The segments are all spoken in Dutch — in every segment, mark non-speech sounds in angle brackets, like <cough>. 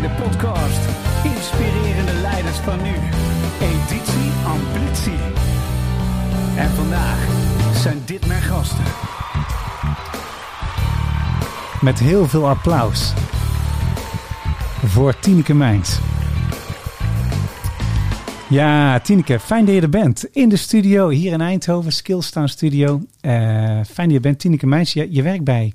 bij de podcast Inspirerende Leiders van Nu, editie Ambitie. En vandaag zijn dit mijn gasten. Met heel veel applaus voor Tineke Mijns. Ja, Tineke, fijn dat je er bent. In de studio hier in Eindhoven, Skillstown Studio. Eh, fijn dat je bent, Tineke Mijns. Je, je werkt bij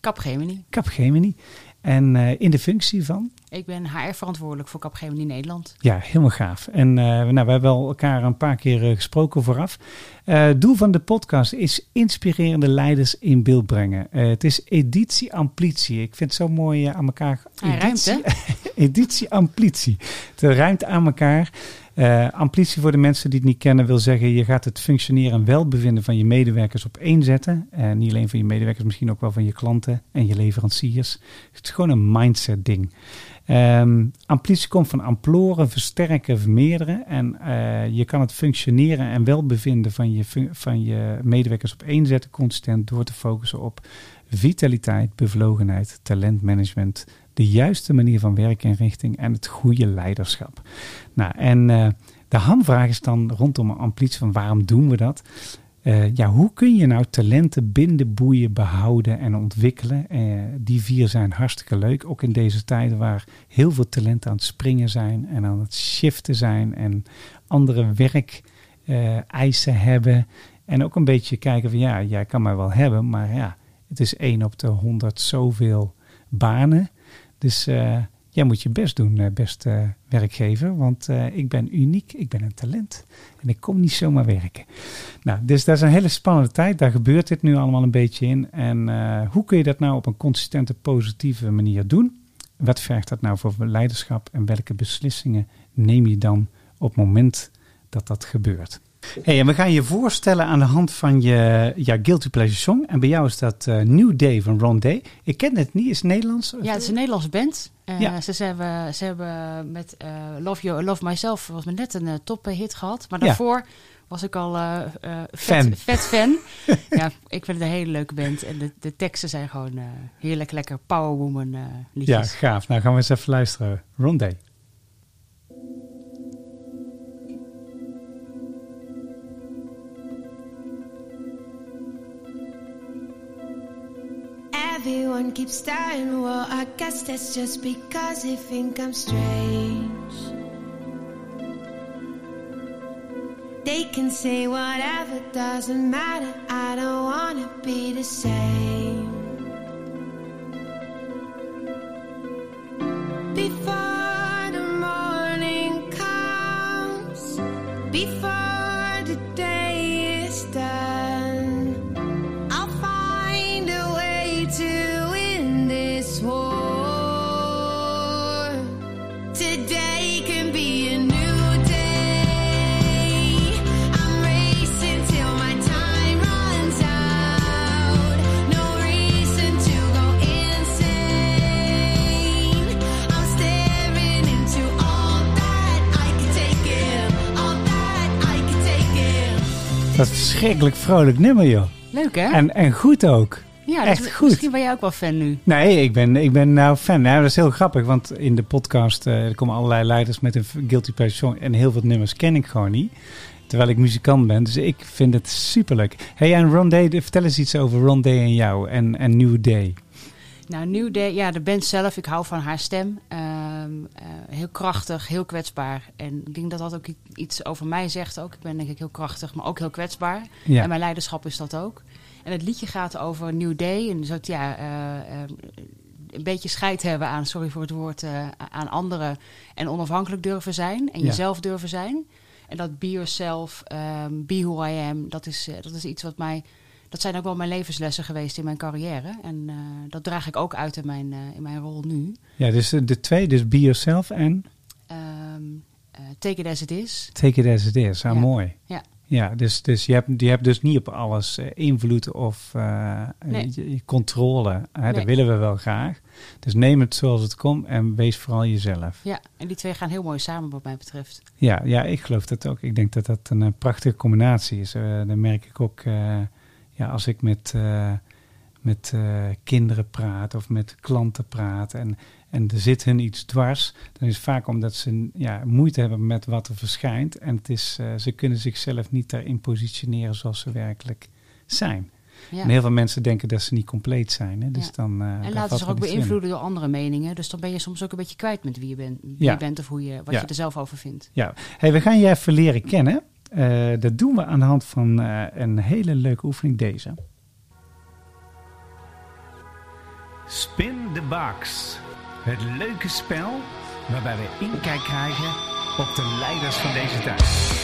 Capgemini. Capgemini. En eh, in de functie van? Ik ben HR-verantwoordelijk voor Capgemini Nederland. Ja, helemaal gaaf. En uh, nou, we hebben elkaar een paar keer uh, gesproken vooraf. Uh, doel van de podcast is inspirerende leiders in beeld brengen. het is editie amplitie. Ik vind het zo mooi aan elkaar. Hij editie, ruimt, hè? <laughs> editie amplitie. Het ruimt aan elkaar. amplitie voor de mensen die het niet kennen wil zeggen... je gaat het functioneren en welbevinden van je medewerkers op één zetten. niet alleen van je medewerkers, misschien ook wel van je klanten en je leveranciers. Het is gewoon een mindset ding. Um, amplitie komt van amploren, versterken, vermeerderen. En uh, je kan het functioneren en welbevinden van je, van je medewerkers op één zetten, consistent door te focussen op vitaliteit, bevlogenheid, talentmanagement, de juiste manier van werkinrichting en het goede leiderschap. Nou, en uh, de hamvraag is dan rondom amplitie van waarom doen we dat? Uh, ja, hoe kun je nou talenten binden, boeien, behouden en ontwikkelen? Uh, die vier zijn hartstikke leuk. Ook in deze tijden waar heel veel talenten aan het springen zijn en aan het shiften zijn en andere werkeisen uh, hebben. En ook een beetje kijken van ja, jij kan mij wel hebben, maar ja, het is één op de honderd zoveel banen. Dus jij moet je best doen, beste werkgever, want ik ben uniek, ik ben een talent. En ik kom niet zomaar werken. Nou, dus dat is een hele spannende tijd. Daar gebeurt dit nu allemaal een beetje in. En hoe kun je dat nou op een consistente, positieve manier doen? Wat vergt dat nou voor leiderschap? En welke beslissingen neem je dan op het moment dat dat gebeurt? Hey, en we gaan je voorstellen aan de hand van je ja, Guilty Pleasure Song. En bij jou is dat uh, New Day van Ron Day. Ik ken het niet, is het Nederlands? Ja, het is een Nederlandse band. Uh, ja. ze, ze, hebben, ze hebben met uh, Love You, Love Myself was net een uh, tophit gehad. Maar daarvoor ja. was ik al vet fan. Vet fan. <laughs> ja, ik vind het een hele leuke band. En de, de teksten zijn gewoon heerlijk lekker powerwoman liedjes. Ja, gaaf. Nou gaan we eens even luisteren. Ron Day. Everyone keeps staring, well, I guess that's just because they think I'm strange. They can say whatever, doesn't matter. I don't wanna be the same. Before the morning comes, before Dat is een verschrikkelijk vrolijk nummer, joh. Leuk hè? En, en goed ook. ja, echt dus goed. Misschien ben jij ook wel fan nu. Nee, ik ben, ik ben nou fan. Nou, dat is heel grappig, want in de podcast eh, er komen allerlei leiders met een guilty pleasure song. En heel veel nummers ken ik gewoon niet. Terwijl ik muzikant ben, dus ik vind het superleuk. Hey, en Ron Day, vertel eens iets over Ron Day en jou en, en New Day. Nou, New Day, ja, de band zelf, ik hou van haar stem. Ehm, eh, heel krachtig, heel kwetsbaar. En ik denk dat dat ook iets over mij zegt ook. Ik ben denk ik heel krachtig, maar ook heel kwetsbaar. Ja. En mijn leiderschap is dat ook. En het liedje gaat over New Day. En zo, ja, eh, eh, een beetje scheid hebben aan, sorry voor het woord, eh, aan anderen. En onafhankelijk durven zijn. En Ja. jezelf durven zijn. En dat be yourself, ehm, be who I am, dat is, dat is iets wat mij... Dat zijn ook wel mijn levenslessen geweest in mijn carrière. En eh, dat draag ik ook uit in mijn, eh, in mijn rol nu. Ja, dus de, de twee, dus Be Yourself en eh, take it as it is. Take It As It Is. Ah, Ja. mooi. Ja. Ja, dus, dus je, hebt, je hebt dus niet op alles eh, invloed of eh, Nee. controle. Hè, Dat willen we wel graag. Dus neem het zoals het komt en wees vooral jezelf. Ja, en die twee gaan heel mooi samen wat mij betreft. Ja, ja, ik geloof dat ook. Ik denk dat dat een, eh, prachtige combinatie is. Eh dan merk ik ook, eh, ja, als ik met, eh, met eh, kinderen praat of met klanten praat en, en er zit hun iets dwars, dan is het vaak omdat ze ja, moeite hebben met wat er verschijnt. En het is, eh, ze kunnen zichzelf niet daarin positioneren zoals ze werkelijk zijn. Ja. En heel veel mensen denken dat ze niet compleet zijn. Hè? Dus Ja. dan, En laten er ook in. beïnvloeden door andere meningen. Dus dan ben je soms ook een beetje kwijt met wie je bent, wie Ja. je bent of hoe je, wat je er zelf over vindt. Ja, hey, we gaan je even leren kennen. Eh, dat doen we aan de hand van eh, een hele leuke oefening deze. Spin the Box. Het leuke spel waarbij we inkijk krijgen op de leiders van deze tijd.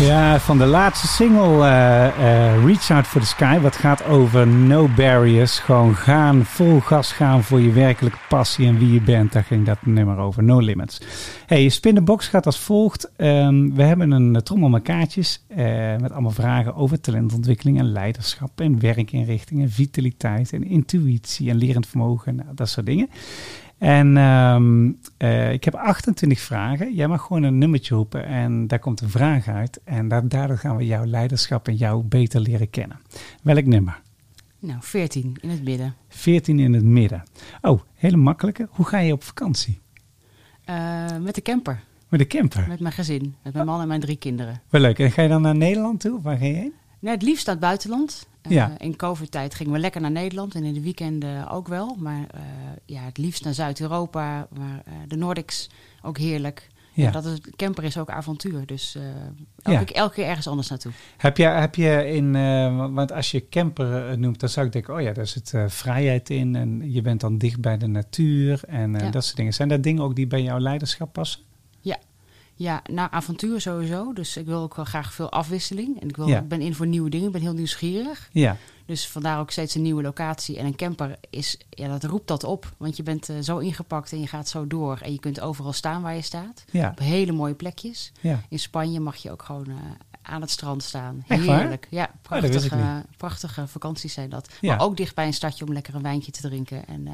Ja, van de laatste single eh, eh, Reach Out for the Sky. Wat gaat over no barriers. Gewoon gaan, vol gas gaan voor je werkelijke passie en wie je bent. Daar ging dat nummer over. No limits. Hey, Spin gaat als volgt. Ehm, we hebben een eh, trommel met kaartjes. met allemaal vragen over talentontwikkeling en leiderschap. En werkinrichting en vitaliteit en intuïtie en lerend vermogen. Nou, dat soort dingen. En ehm, eh, ik heb 28 vragen. Jij mag gewoon een nummertje roepen en daar komt een vraag uit. En da- daardoor gaan we jouw leiderschap en jou beter leren kennen. Welk nummer? Nou, 14 in het midden. 14 in het midden. Oh, hele makkelijke. Hoe ga je op vakantie? Eh, met de camper, Met de camper. met mijn gezin, met mijn man en mijn drie kinderen. Wel leuk. En ga je dan naar Nederland toe? Waar ga je heen? Nee, het liefst naar het buitenland. Eh, Ja. In COVID-tijd gingen we lekker naar Nederland en in de weekenden ook wel. Maar eh, ja, het liefst naar Zuid-Europa, maar eh, de Nordics ook heerlijk. Ja. Ja. dat is, camper is ook avontuur, dus elke, Ja. elke keer ergens anders naartoe. Heb je, heb je in, want als je camper noemt, dan zou ik denken, oh ja, daar zit eh, vrijheid in en je bent dan dicht bij de natuur en Ja. dat soort dingen. Zijn dat dingen ook die bij jouw leiderschap passen? Ja, naar avontuur sowieso. Dus ik wil ook wel graag veel afwisseling. En ik, wil, Ja. ik ben in voor nieuwe dingen, ik ben heel nieuwsgierig. Ja, Dus vandaar ook steeds een nieuwe locatie. En een camper is, ja, dat roept dat op. Want je bent eh, zo ingepakt en je gaat zo door. En je kunt overal staan waar je staat. ja, Op hele mooie plekjes. ja. In Spanje mag je ook gewoon eh, aan het strand staan. Echt waar? Heerlijk. Ja, ik prachtige, prachtige vakanties zijn dat. Maar ook dicht bij een stadje om lekker een wijntje te drinken. En eh,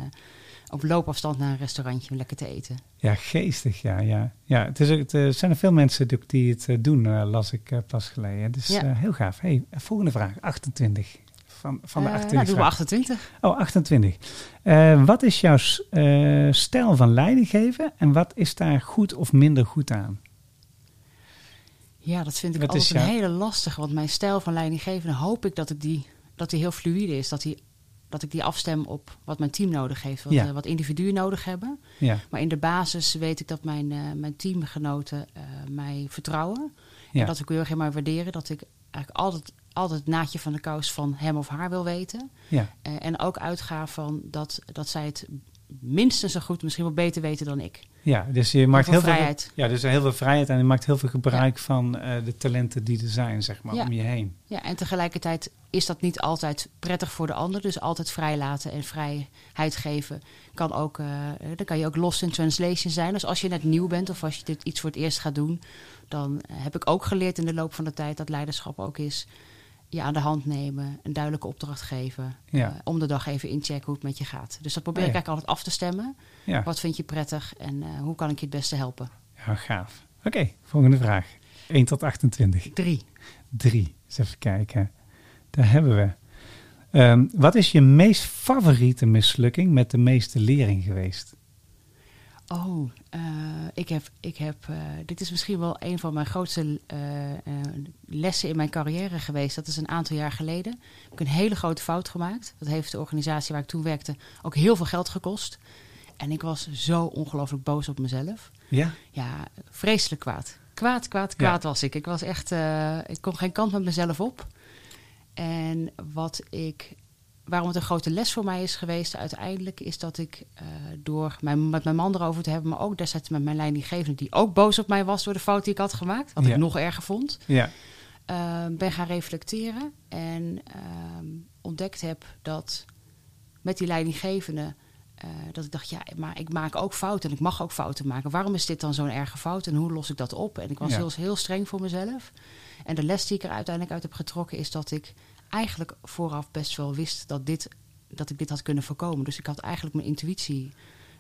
op loopafstand naar een restaurantje om lekker te eten. Ja, geestig, ja. ja. ja het is, het, eh, zijn er veel mensen die, het eh, doen, eh, las ik pas geleden. Dus Ja. eh, heel gaaf. Hey, volgende vraag, 28. Van, van de Eh, 28 nou, doen we vragen. 28. Oh, 28. Eh, wat is jouw stijl van leiding geven en wat is daar goed of minder goed aan? Ja, dat vind ik Wat is altijd een hele lastige. Want mijn stijl van leidinggevende hoop ik dat ik die, dat die heel fluïde is. Dat, die, dat ik die afstem op wat mijn team nodig heeft. Wat, Ja. eh, wat individuen nodig hebben. Ja, Maar in de basis weet ik dat mijn, eh, mijn teamgenoten eh, mij vertrouwen. ja, En dat ik heel erg maar waarderen. Dat ik eigenlijk altijd, altijd het naadje van de kous van hem of haar wil weten. ja, en ook uitga van dat, dat zij het minstens zo goed, misschien wel beter weten dan ik. ja. Dus je maakt veel heel veel vrijheid. Ja, dus heel veel vrijheid en je maakt heel veel gebruik van eh, de talenten die er zijn, zeg maar, Ja. om je heen. Ja, en tegelijkertijd is dat niet altijd prettig voor de ander. Dus altijd vrijlaten en vrijheid geven kan ook, eh, dan kan je ook lost in translation zijn. Dus als je net nieuw bent of als je dit iets voor het eerst gaat doen, dan eh, heb ik ook geleerd in de loop van de tijd dat leiderschap ook is je aan de hand nemen, een duidelijke opdracht geven, Ja. eh, om de dag even inchecken hoe het met je gaat. Dus dat probeer Oh ik eigenlijk altijd af te stemmen. Ja, Wat vind je prettig en eh, hoe kan ik je het beste helpen? ja gaaf. Oké, volgende vraag. 1 tot 28. Drie. 3. Eens even kijken. Daar hebben we. Ehm, wat is je meest favoriete mislukking met de meeste lering geweest? Oh, eh, ik heb, ik heb eh, dit is misschien wel een van mijn grootste eh, lessen in mijn carrière geweest. Dat is een aantal jaar geleden. Ik heb een hele grote fout gemaakt. Dat heeft de organisatie waar ik toen werkte ook heel veel geld gekost. En ik was zo ongelooflijk boos op mezelf. Ja? Ja, vreselijk kwaad. Kwaad, kwaad, kwaad was ik. Ik was echt, ik kon geen kant met mezelf op. En wat ik, waarom het een grote les voor mij is geweest uiteindelijk, is dat ik eh, door mijn, met mijn man erover te hebben, maar ook destijds met mijn leidinggevende, die ook boos op mij was door de fout die ik had gemaakt, wat Ja. ik nog erger vond, Ja. eh, ben gaan reflecteren en ehm, ontdekt heb dat met die leidinggevende. eh, dat ik dacht, ja, maar ik maak ook fouten en ik mag ook fouten maken. Waarom is dit dan zo'n erge fout en hoe los ik dat op? En ik was Ja. heel, heel streng voor mezelf. En de les die ik er uiteindelijk uit heb getrokken is dat ik eigenlijk vooraf best wel wist dat, dit, dat ik dit had kunnen voorkomen. Dus ik had eigenlijk mijn intuïtie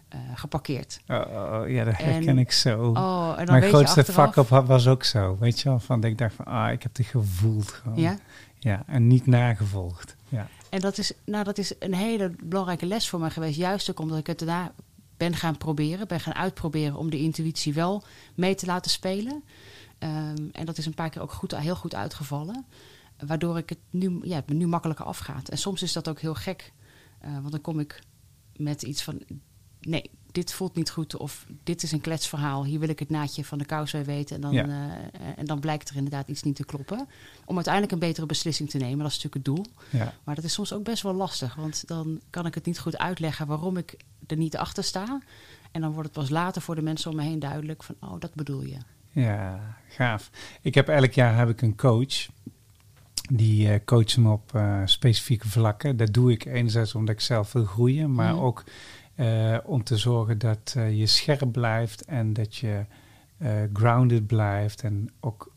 eh, geparkeerd. Oh, oh, oh, ja, dat En- herken ik zo. Oh, en dan Mijn weet grootste vak op was ook zo. Weet je wel, van dat ik dacht van, ah, ik heb het gevoeld gewoon. Ja? Ja, en niet nagevolgd. Ja. En dat is, nou, dat is een hele belangrijke les voor mij geweest. Juist ook omdat ik het daarna ben gaan proberen. Ben gaan uitproberen om de intuïtie wel mee te laten spelen. Ehm, en dat is een paar keer ook goed, heel goed uitgevallen. Waardoor ik het nu, ja, het me nu makkelijker afgaat. En soms is dat ook heel gek. eh, want dan kom ik met iets van... Nee, dit voelt niet goed. Of dit is een kletsverhaal. Hier wil ik het naadje van de kous bij weten. En dan, Ja. eh, en dan blijkt er inderdaad iets niet te kloppen. Om uiteindelijk een betere beslissing te nemen. Dat is natuurlijk het doel. Ja. Maar dat is soms ook best wel lastig, want dan kan ik het niet goed uitleggen waarom ik er niet achter sta. En dan wordt het pas later voor de mensen om me heen duidelijk van, oh, dat bedoel je. Ja, gaaf. Ik heb elk jaar heb ik een coach. Die eh coacht me op eh, specifieke vlakken. Dat doe ik enerzijds omdat ik zelf wil groeien, maar ook eh, om te zorgen dat je scherp blijft en dat je grounded blijft en ook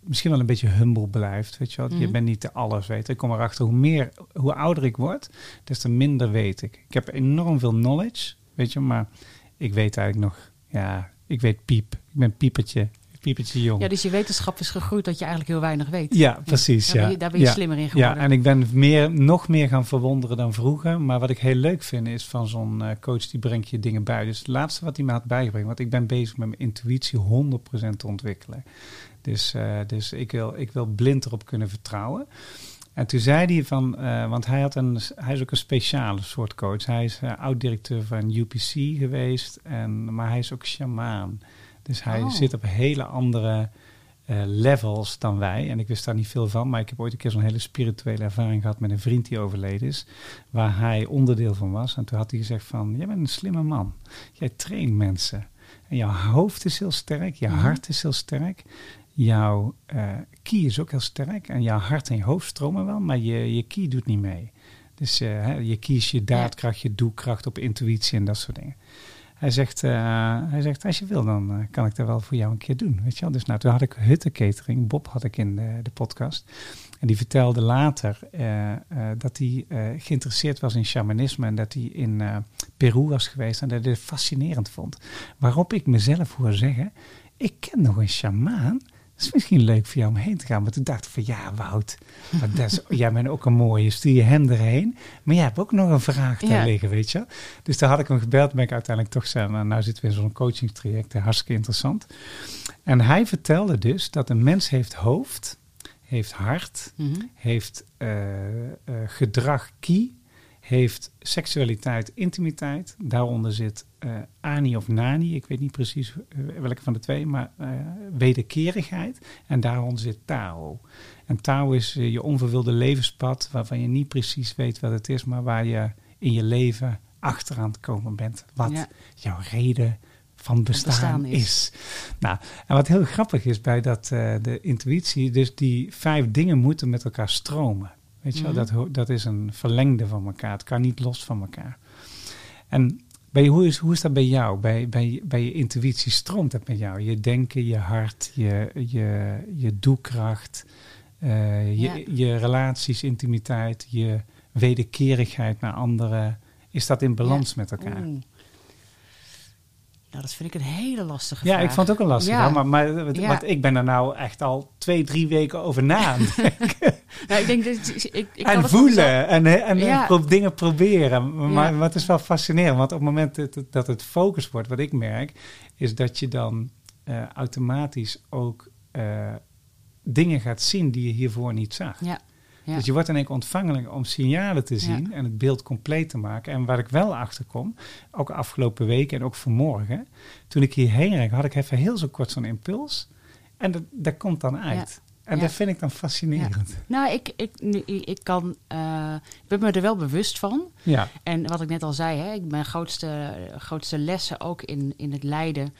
misschien wel een beetje humble blijft. Weet je, wel? je Mhm. bent niet te alles weten. Ik kom erachter hoe meer, hoe ouder ik word, des te minder weet ik. Ik heb enorm veel knowledge, weet je, maar ik weet eigenlijk nog, ja, ik weet piep. Ik ben piepertje, piepertje jong. Ja, dus je wetenschap is gegroeid dat je eigenlijk heel weinig weet. Ja, precies. Daar Ja. ben je, daar ben je ja. slimmer in geworden. Ja, en ik ben meer, nog meer gaan verwonderen dan vroeger. Maar wat ik heel leuk vind is van zo'n eh, coach die brengt je dingen bij. Dus het laatste wat hij me had bijgebracht. Want ik ben bezig met mijn intuïtie 100% te ontwikkelen. Dus, eh, dus ik, wil, ik wil blind erop kunnen vertrouwen. En toen zei hij van, eh, want hij, had een, hij is ook een speciale soort coach. Hij is oud-directeur van UPC geweest, en, maar hij is ook shamaan. Dus hij Oh. zit op hele andere eh, levels dan wij. En ik wist daar niet veel van, maar ik heb ooit een keer zo'n hele spirituele ervaring gehad met een vriend die overleden is, waar hij onderdeel van was. En toen had hij gezegd van, jij bent een slimme man. Jij traint mensen. En jouw hoofd is heel sterk, je Mhm. hart is heel sterk. Jouw eh key is ook heel sterk. En jouw hart en je hoofd stromen wel, maar je, je key doet niet mee. Dus eh, je kiest je daadkracht, je doelkracht op intuïtie en dat soort dingen. Hij zegt, eh, hij zegt als je wil, dan eh, kan ik dat wel voor jou een keer doen. Weet je wel? Dus nou, toen had ik Hutte Catering, Bob had ik in de, de podcast. En die vertelde later eh, dat hij geïnteresseerd was in shamanisme en dat hij in Peru was geweest en dat hij het fascinerend vond. Waarop ik mezelf hoor zeggen, ik ken nog een shamaan. Is misschien leuk voor jou om heen te gaan. Maar toen dacht ik van ja, Wout, maar dat is, jij bent ook een mooie. Stuur je hem erheen. Maar jij hebt ook nog een vraag daar Ja. liggen, weet je. Dus daar had ik hem gebeld. Ben ik uiteindelijk toch zijn. Nou, nou zitten we in zo'n coachingstraject. eh, Hartstikke interessant. En hij vertelde dus dat een mens heeft hoofd, heeft hart, Mhm. heeft eh, gedrag key, heeft seksualiteit intimiteit. Daaronder zit eh, ani of nani, ik weet niet precies eh, welke van de twee, maar eh, wederkerigheid. En daaronder zit Tao. En Tao is je onverwilde levenspad, waarvan je niet precies weet wat het is, maar waar je in je leven achteraan te komen bent. Wat Ja. jouw reden van bestaan, bestaan is. is. Nou, en wat heel grappig is bij dat, de intuïtie, dus die vijf dingen moeten met elkaar stromen. Weet je wel, Mhm. dat, dat is een verlengde van elkaar. Het kan niet los van elkaar. En bij, hoe, is, hoe is dat bij jou? Bij, bij, bij je intuïtie stroomt dat met jou? Je denken, je hart, je, je, je doelkracht, eh, je, Ja. je relaties, intimiteit, je wederkerigheid naar anderen. Is dat in balans met elkaar? Nou, dat vind ik een hele lastige Ja, vraag. ik vond het ook een lastig. Ja. hoor, Maar, maar, Ja. Want ik ben er nou echt al twee, drie weken over na. <laughs> Nou, ik denk dat ik, en voelen. En, en Ja. pro- dingen proberen. Maar, Ja. het is wel fascinerend. Want op het moment dat het, dat het focus wordt, wat ik merk, is dat je dan eh, automatisch ook eh, dingen gaat zien die je hiervoor niet zag. Ja. Ja. Dus je wordt in één keer ontvankelijk om signalen te zien en het beeld compleet te maken. En waar ik wel achter kom, ook afgelopen weken en ook vanmorgen, toen ik hierheen reed, had ik even heel zo kort zo'n impuls. En dat, dat komt dan uit. En Ja. dat vind ik dan fascinerend. Nou, ik, ik, ik kan, eh, ik ben me er wel bewust van. Ja, En wat ik net al zei, hè, ik- mijn grootste, grootste lessen ook in, in het lijden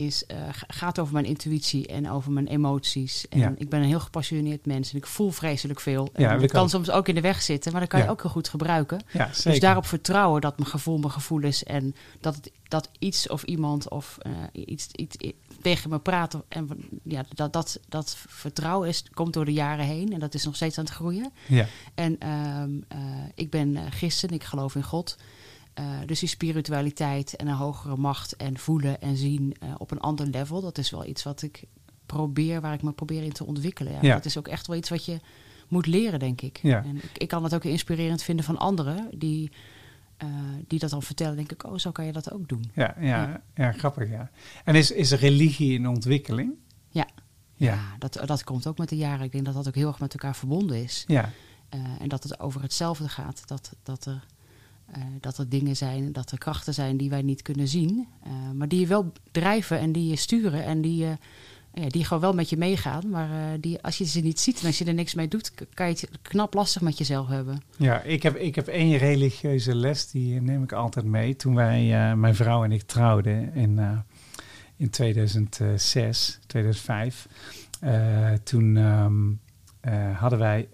is, ga- gaat over mijn intuïtie en over mijn emoties. En Ja. ik ben een heel gepassioneerd mens en ik voel vreselijk veel. En Ja, dat ik kan ook. soms ook in de weg zitten, maar dat kan je ook heel goed gebruiken. Dus daarop vertrouwen dat mijn gevoel mijn gevoel is en dat, het, dat iets of iemand of eh, iets, iets tegen me praat. En ja, dat, dat, dat vertrouwen is, komt door de jaren heen en dat is nog steeds aan het groeien. Ja, En ehm, eh, ik ben christen, ik geloof in God. Eh, dus die spiritualiteit en een hogere macht en voelen en zien eh, op een ander level, dat is wel iets wat ik probeer, waar ik me probeer in te ontwikkelen. Ja. Ja. Dat is ook echt wel iets wat je moet leren, denk ik. Ja. En ik, ik kan dat ook inspirerend vinden van anderen die, eh, die dat dan vertellen. Denk ik, oh, zo kan je dat ook doen. Ja, ja, ja. grappig, ja. En is, is religie in ontwikkeling? Ja. Ja. Ja, dat, dat komt ook met de jaren. Ik denk dat dat ook heel erg met elkaar verbonden is. Ja, en dat het over hetzelfde gaat. Dat, dat, er, eh, dat er dingen zijn, dat er krachten zijn die wij niet kunnen zien. eh, maar die je wel drijven en die je sturen en die, je ja, die gewoon wel met je meegaan. Maar die, als je ze niet ziet en als je er niks mee doet, kan je het knap lastig met jezelf hebben. ja ik, heb, ik heb één religieuze les, die neem ik altijd mee. Toen wij, mijn vrouw en ik trouwden in, in 2006, 2005. eh, toen ehm, eh, hadden wij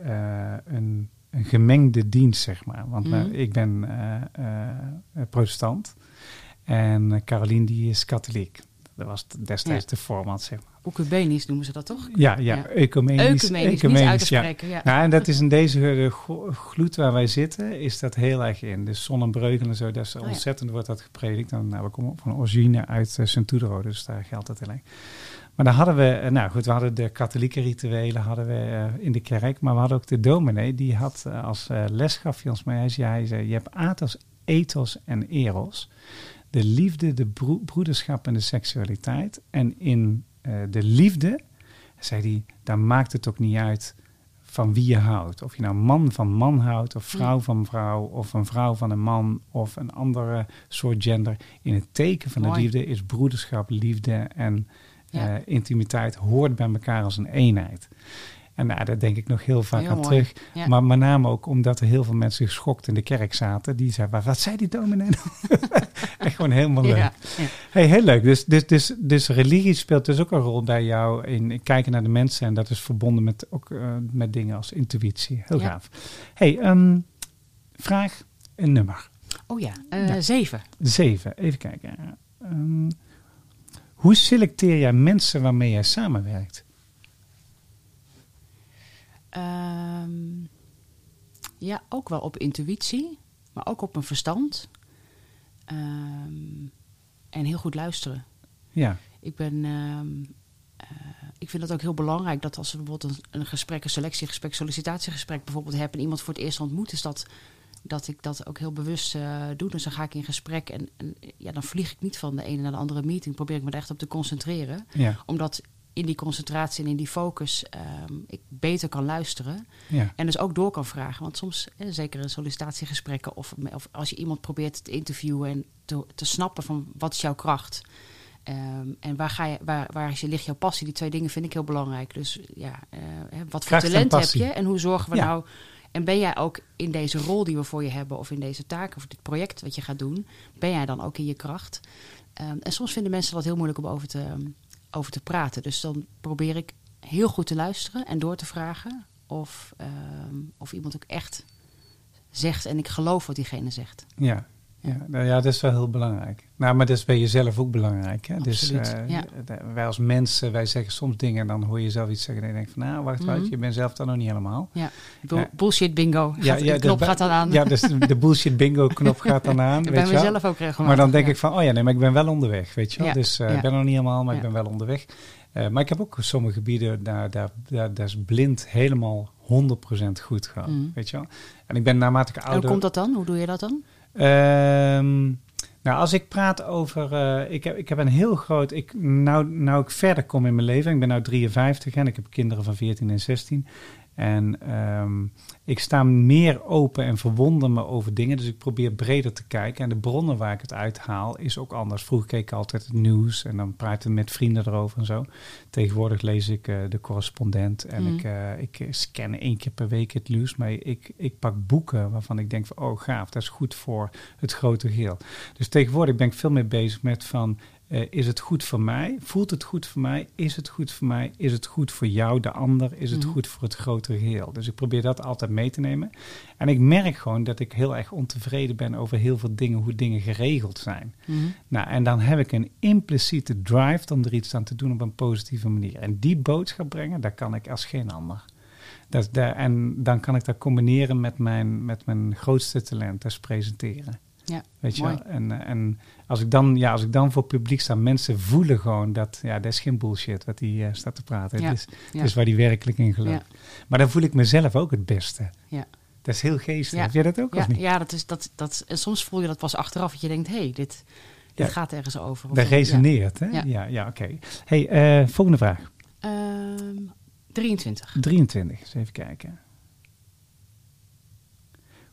een, een gemengde dienst, zeg maar. Want Mhm. eh, ik ben eh, eh, protestant en Carolien die is katholiek. Dat was destijds Ja. de format, zeg maar. Oecumenisch noemen ze dat toch? Ja, ja, Ja. ecumenisch. Ecumenisch, niet uit te ja. spreken. Ja. Ja, en dat is in deze gloed waar wij zitten, is dat heel erg in. Dus zonnebreugel en zo, dat is Oh ontzettend wordt dat gepredikt. Dan, nou, we komen van origine uit uh, Sint-Tudoro, dus daar geldt dat heel erg. Maar dan hadden we, eh, nou goed, we hadden de katholieke rituelen hadden we eh, in de kerk, maar we hadden ook de dominee, die had eh, als les gaf hij ons mee, hij zei, hij zei, je hebt athos, ethos en eros. De liefde, de broe- broederschap en de seksualiteit. En in de liefde, zei hij, daar maakt het ook niet uit van wie je houdt. Of je nou man van man houdt, of vrouw van vrouw, of een vrouw van een man, of een andere soort gender. In het teken van de liefde is broederschap, liefde en Ja. eh, intimiteit hoort bij elkaar als een eenheid. En nou, daar denk ik nog heel vaak Heel aan mooi. terug. Ja. Maar met name ook omdat er heel veel mensen geschokt in de kerk zaten. Die zeiden, "Wat- zei die dominee nou?" <laughs> Echt gewoon helemaal leuk. Ja, ja. Hey, heel leuk. Dus, dus, dus, dus religie speelt dus ook een rol bij jou in kijken naar de mensen. En dat is verbonden met, ook, eh, met dingen als intuïtie. Heel gaaf. Hey, ehm, vraag een nummer. Oh ja, Ja. zeven. Zeven. Even kijken. Ehm, hoe selecteer jij mensen waarmee jij samenwerkt? Ehm, ja, ook wel op intuïtie, maar ook op mijn verstand. Ehm, en heel goed luisteren. Ja, Ik ben. ehm, eh, ik vind het ook heel belangrijk dat als we bijvoorbeeld een, een gesprek, een selectiegesprek, sollicitatiegesprek bijvoorbeeld hebben en iemand voor het eerst ontmoet, is dat, dat ik dat ook heel bewust eh, doe. Dus dan ga ik in gesprek en, en ja, dan vlieg ik niet van de ene naar de andere meeting. Probeer ik me er echt op te concentreren. ja, Omdat in die concentratie en in die focus ehm, ik beter kan luisteren. ja. En dus ook door kan vragen. Want soms, eh, zeker in sollicitatiegesprekken of, of als je iemand probeert te interviewen en te, te snappen van wat is jouw kracht. Ehm, en waar, ga je, waar, waar is je, ligt jouw passie? Die twee dingen vind ik heel belangrijk. Dus ja, eh, wat voor Kracht talent heb je en hoe zorgen we Ja. nou... En ben jij ook in deze rol die we voor je hebben... of in deze taak of dit project wat je gaat doen... ben jij dan ook in je kracht? Ehm, en soms vinden mensen dat heel moeilijk om over te, over te praten. Dus dan probeer ik heel goed te luisteren en door te vragen... of, ehm, of iemand ook echt zegt en ik geloof wat diegene zegt. Ja, ja, nou ja, dat is wel heel belangrijk. Nou, maar dat is bij jezelf ook belangrijk. Hè? Dus eh, ja. wij als mensen, wij zeggen soms dingen en dan hoor je zelf iets zeggen en je denkt van, nou, wacht, wacht, Mhm. je bent zelf dan nog niet helemaal. Ja, Bull- Ja. bullshit bingo. Gaat, Ja, de knop gaat dan aan. Ja, dus de, bullshit bingo knop gaat dan <laughs> aan, ik weet ben wel. mezelf ook regelmatig. Maar dan denk ja. ik van, oh ja, nee, maar ik ben wel onderweg, weet je wel. Dus eh, ik ben nog niet helemaal, maar ik ben wel onderweg. Eh, maar ik heb ook sommige gebieden, daar, daar, daar, daar is blind helemaal 100% goed gaan, Mhm. weet je wel. En ik ben naarmate ik En ouder... hoe komt dat dan? Hoe doe je dat dan? Ehm, nou, als ik praat over. eh, ik, heb, ik heb een heel groot. Ik, nou, nou ik verder kom in mijn leven. Ik ben nu 53 en ik heb kinderen van 14 en 16. En ehm, ik sta meer open en verwonder me over dingen. Dus ik probeer breder te kijken. En de bronnen waar ik het uithaal is ook anders. Vroeger keek ik altijd het nieuws en dan praten we met vrienden erover en zo. Tegenwoordig lees ik eh, de correspondent en Mhm. ik, eh, ik scan één keer per week het nieuws. Maar ik, ik pak boeken waarvan ik denk van, oh gaaf, dat is goed voor het grote geheel. Dus tegenwoordig ben ik veel meer bezig met van, eh, is het goed voor mij? Voelt het goed voor mij? Is het goed voor mij? Is het goed voor jou, de ander? Is het Mhm. goed voor het grotere geheel? Dus ik probeer dat altijd mee te nemen. En ik merk gewoon dat ik heel erg ontevreden ben over heel veel dingen, hoe dingen geregeld zijn. Mhm. Nou, en dan heb ik een impliciete drive om er iets aan te doen op een positieve manier. En die boodschap brengen, dat kan ik als geen ander. Dat, daar- en dan kan ik dat combineren met mijn, met mijn grootste talent, dat is presenteren. Ja, Weet je wel? En, eh, en als, ik dan, ja, als ik dan voor publiek sta, mensen voelen gewoon dat, ja, dat is geen bullshit wat hij eh, staat te praten. Ja, Het, is, ja. het is waar hij werkelijk in gelooft. Maar dan voel ik mezelf ook het beste. Ja. Dat is heel geestig. Heb jij dat ook of niet? ja dat is, dat, dat, en soms voel je dat pas achteraf. Dat je denkt, hé, hey, dit, dit gaat ergens over. Of Dat resoneert, hè? Ja. Ja, oké. Hey, eh, volgende vraag. Ehm, 23. 23, eens even kijken.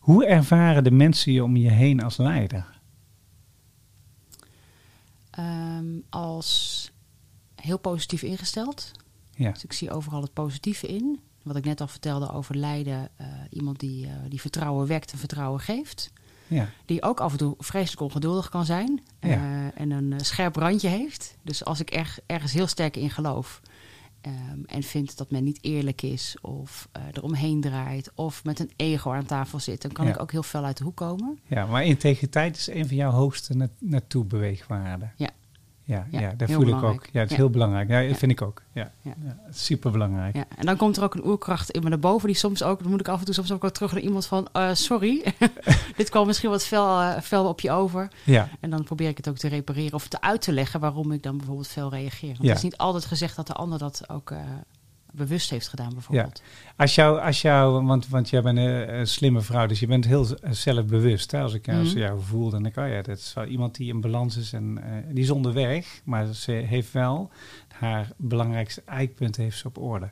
Hoe ervaren de mensen je om je heen als leider? Ehm, als heel positief ingesteld. Ja, Dus ik zie overal het positieve in. Wat ik net al vertelde over leiden. eh, iemand die, eh, die vertrouwen wekt en vertrouwen geeft. ja, Die ook af en toe vreselijk ongeduldig kan zijn. Ja. eh, en een scherp randje heeft. Dus als ik erg, ergens heel sterk in geloof. Ehm, en vind dat men niet eerlijk is. Of eh eromheen draait. Of met een ego aan tafel zit. Dan kan Ja. ik ook heel fel uit de hoek komen. ja, maar integriteit is een van jouw hoogste na naartoe beweegwaarden. Ja. Ja, ja, Ja, dat voel ik ook. Ja, het is heel belangrijk. Ja, dat vind ik ook. Ja, Ja. ja. super belangrijk. Ja, en dan komt er ook een oerkracht in me naar boven. Die soms ook, dan moet ik af en toe soms ook wel terug naar iemand van... eh, sorry, <laughs> dit kwam misschien wat fel, eh, fel op je over. Ja, En dan probeer ik het ook te repareren of te uit te leggen... waarom ik dan bijvoorbeeld fel reageer. Want Ja. het is niet altijd gezegd dat de ander dat ook eh, bewust heeft gedaan bijvoorbeeld. Als jou, als jou want, want jij bent een, een slimme vrouw, dus je bent heel z- zelfbewust. Hè? Als ik als Mhm. jou voel, dan denk ik, oh ja, dat is wel iemand die in balans is en eh, die is onderweg, maar ze heeft wel haar belangrijkste eikpunten heeft ze op orde.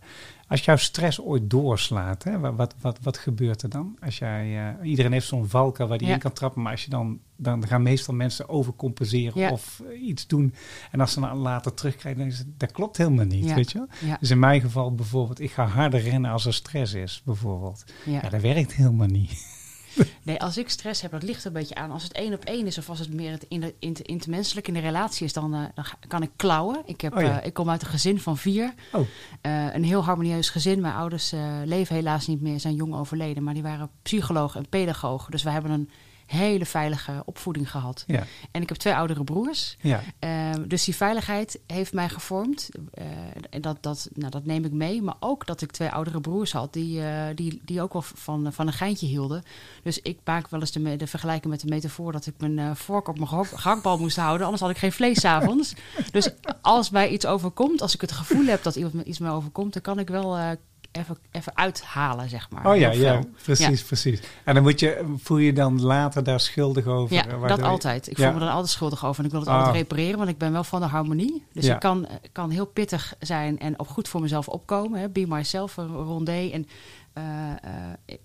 Als jouw stress ooit doorslaat, hè, wa- wat, wat, wat gebeurt er dan? Als jij, eh, iedereen heeft zo'n valkuil waar die Ja. in kan trappen, maar als je dan, dan gaan meestal mensen overcompenseren Ja. of eh, iets doen. En als ze dan later terugkrijgen, dan is het, dat klopt helemaal niet, Ja. weet je Dus in mijn geval bijvoorbeeld, ik ga harder rennen als er stress is, bijvoorbeeld. ja. Ja, dat werkt helemaal niet. <laughs> Nee, als ik stress heb, dat ligt er een beetje aan. Als het één op één is of als het meer het in de, in, intermenselijk in de relatie is, dan, eh, dan kan ik klauwen. Ik, heb, Oh ja. eh, ik kom uit een gezin van vier. Oh. Eh, een heel harmonieus gezin. Mijn ouders leven helaas niet meer, zijn jong overleden. Maar die waren psycholoog en pedagoog. Dus we hebben een hele veilige opvoeding gehad. Ja, En ik heb twee oudere broers. ja, Eh, dus die veiligheid heeft mij gevormd. Eh, en dat, dat, nou, dat neem ik mee. Maar ook dat ik twee oudere broers had die, eh, die, die ook wel van, van een geintje hielden. Dus ik maak wel eens de, de vergelijking met de metafoor dat ik mijn eh, vork op mijn gehaktbal moest houden. Anders had ik geen vlees avonds. <laughs> dus als mij iets overkomt, als ik het gevoel heb dat iemand iets me overkomt, dan kan ik wel even, even uithalen, zeg maar. Oh ja, ja, precies, precies. En dan moet je, voel je dan later daar schuldig over? Ja, dat altijd. Ik Ja. voel me dan altijd schuldig over. En ik wil het Ah. altijd repareren, want ik ben wel van de harmonie. Dus ik kan, kan heel pittig zijn en ook goed voor mezelf opkomen. Hè. Be myself, een rondé. En eh, eh,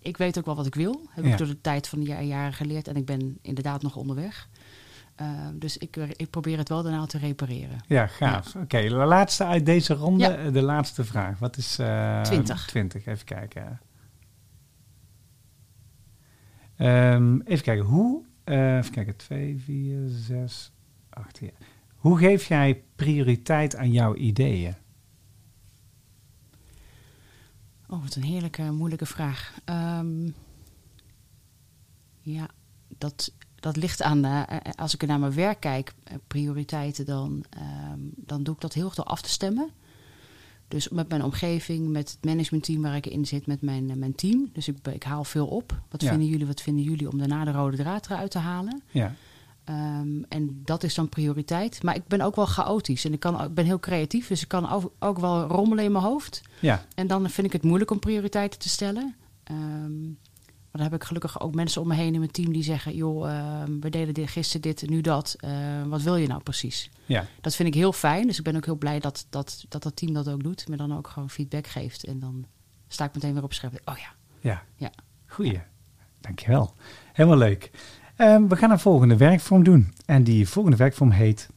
ik weet ook wel wat ik wil. Heb ik door de tijd van de ja- jaren geleerd. En ik ben inderdaad nog onderweg. Eh, dus ik, ik probeer het wel daarna te repareren. Ja, gaaf. Oké, de laatste uit deze ronde, Ja. eh, de laatste vraag. Wat is... eh 20. 20, even kijken. Ehm, even kijken, hoe... eh, even kijken, 2, 4, 6, 8, ja. Hoe geef jij prioriteit aan jouw ideeën? Oh, wat een heerlijke, moeilijke vraag. Ehm, ja, dat, dat ligt aan, eh, eh, als ik naar mijn werk kijk, eh, prioriteiten, dan, ehm, dan doe ik dat heel door af te stemmen. Dus met mijn omgeving, met het managementteam waar ik in zit, met mijn, mijn team. Dus ik, ik haal veel op. Wat Ja. vinden jullie, wat vinden jullie om daarna de rode draad eruit te halen? Ja, Ehm, en dat is dan prioriteit. Maar ik ben ook wel chaotisch en ik, kan, ik ben heel creatief. Dus ik kan ook, ook wel rommelen in mijn hoofd. ja, En dan vind ik het moeilijk om prioriteiten te stellen. Ehm, maar dan heb ik gelukkig ook mensen om me heen in mijn team die zeggen: joh, ehm, we deden dit, gisteren dit, nu dat. Eh, wat wil je nou precies? ja. Dat vind ik heel fijn. Dus ik ben ook heel blij dat dat, dat, dat team dat ook doet. Me dan ook gewoon feedback geeft. En dan sta ik meteen weer op scherp. Oh ja, Ja, Ja. goeie. Dankjewel. Helemaal leuk. Ehm, we gaan een volgende werkvorm doen. En die volgende werkvorm heet...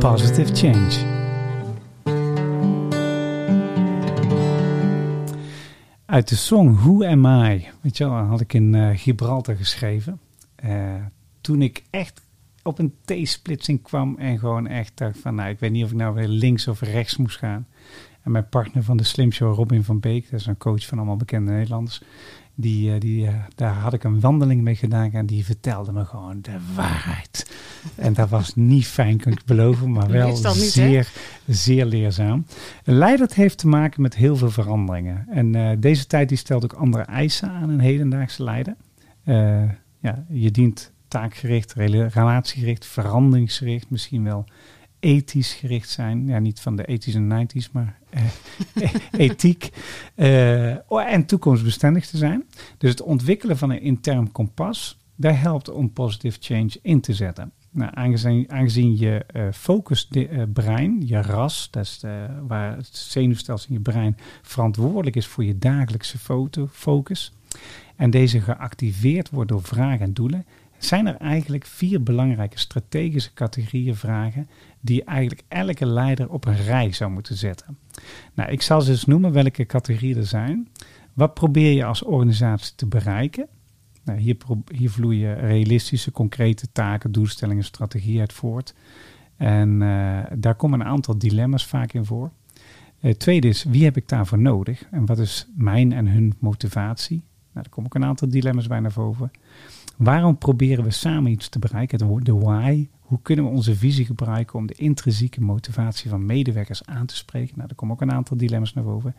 Positive Change. Uit de song Who Am I? Weet je wel, had ik in eh, Gibraltar geschreven. Eh, toen ik echt op een T-splitsing kwam en gewoon echt dacht van... Nou, ik weet niet of ik nou weer links of rechts moest gaan. En mijn partner van de Slim Show, Robin van Beek, dat is een coach van allemaal bekende Nederlanders. Die, eh, die, eh, daar had ik een wandeling mee gedaan en die vertelde me gewoon de waarheid. En dat was niet fijn, kan ik beloven, maar wel hè? zeer, zeer leerzaam. Een leider heeft te maken met heel veel veranderingen. En eh, deze tijd die stelt ook andere eisen aan een hedendaagse leider. Ja, je dient taakgericht, rela- relatiegericht, veranderingsgericht, misschien wel ethisch gericht zijn. Ja, niet van de ethische 90s, maar eh, <laughs> ethiek. Eh, oh, en toekomstbestendig te zijn. Dus het ontwikkelen van een intern kompas, daar helpt om positive change in te zetten. Nou, aangezien, aangezien je eh focusbrein, je ras, dat is de, waar het zenuwstelsel in je brein verantwoordelijk is voor je dagelijkse foto, focus, en deze geactiveerd wordt door vragen en doelen, zijn er eigenlijk vier belangrijke strategische categorieën vragen die eigenlijk elke leider op een rij zou moeten zetten. Nou, ik zal ze eens noemen welke categorieën er zijn. Wat probeer je als organisatie te bereiken? Nou, hier, hier vloeien realistische, concrete taken, doelstellingen, strategieën uit voort. En eh, daar komen een aantal dilemma's vaak in voor. Het tweede is, wie heb ik daarvoor nodig? En wat is mijn en hun motivatie? Nou, daar komen ook een aantal dilemma's bij naar boven. Waarom proberen we samen iets te bereiken? De why. Hoe kunnen we onze visie gebruiken om de intrinsieke motivatie van medewerkers aan te spreken? Nou, daar komen ook een aantal dilemma's naar boven.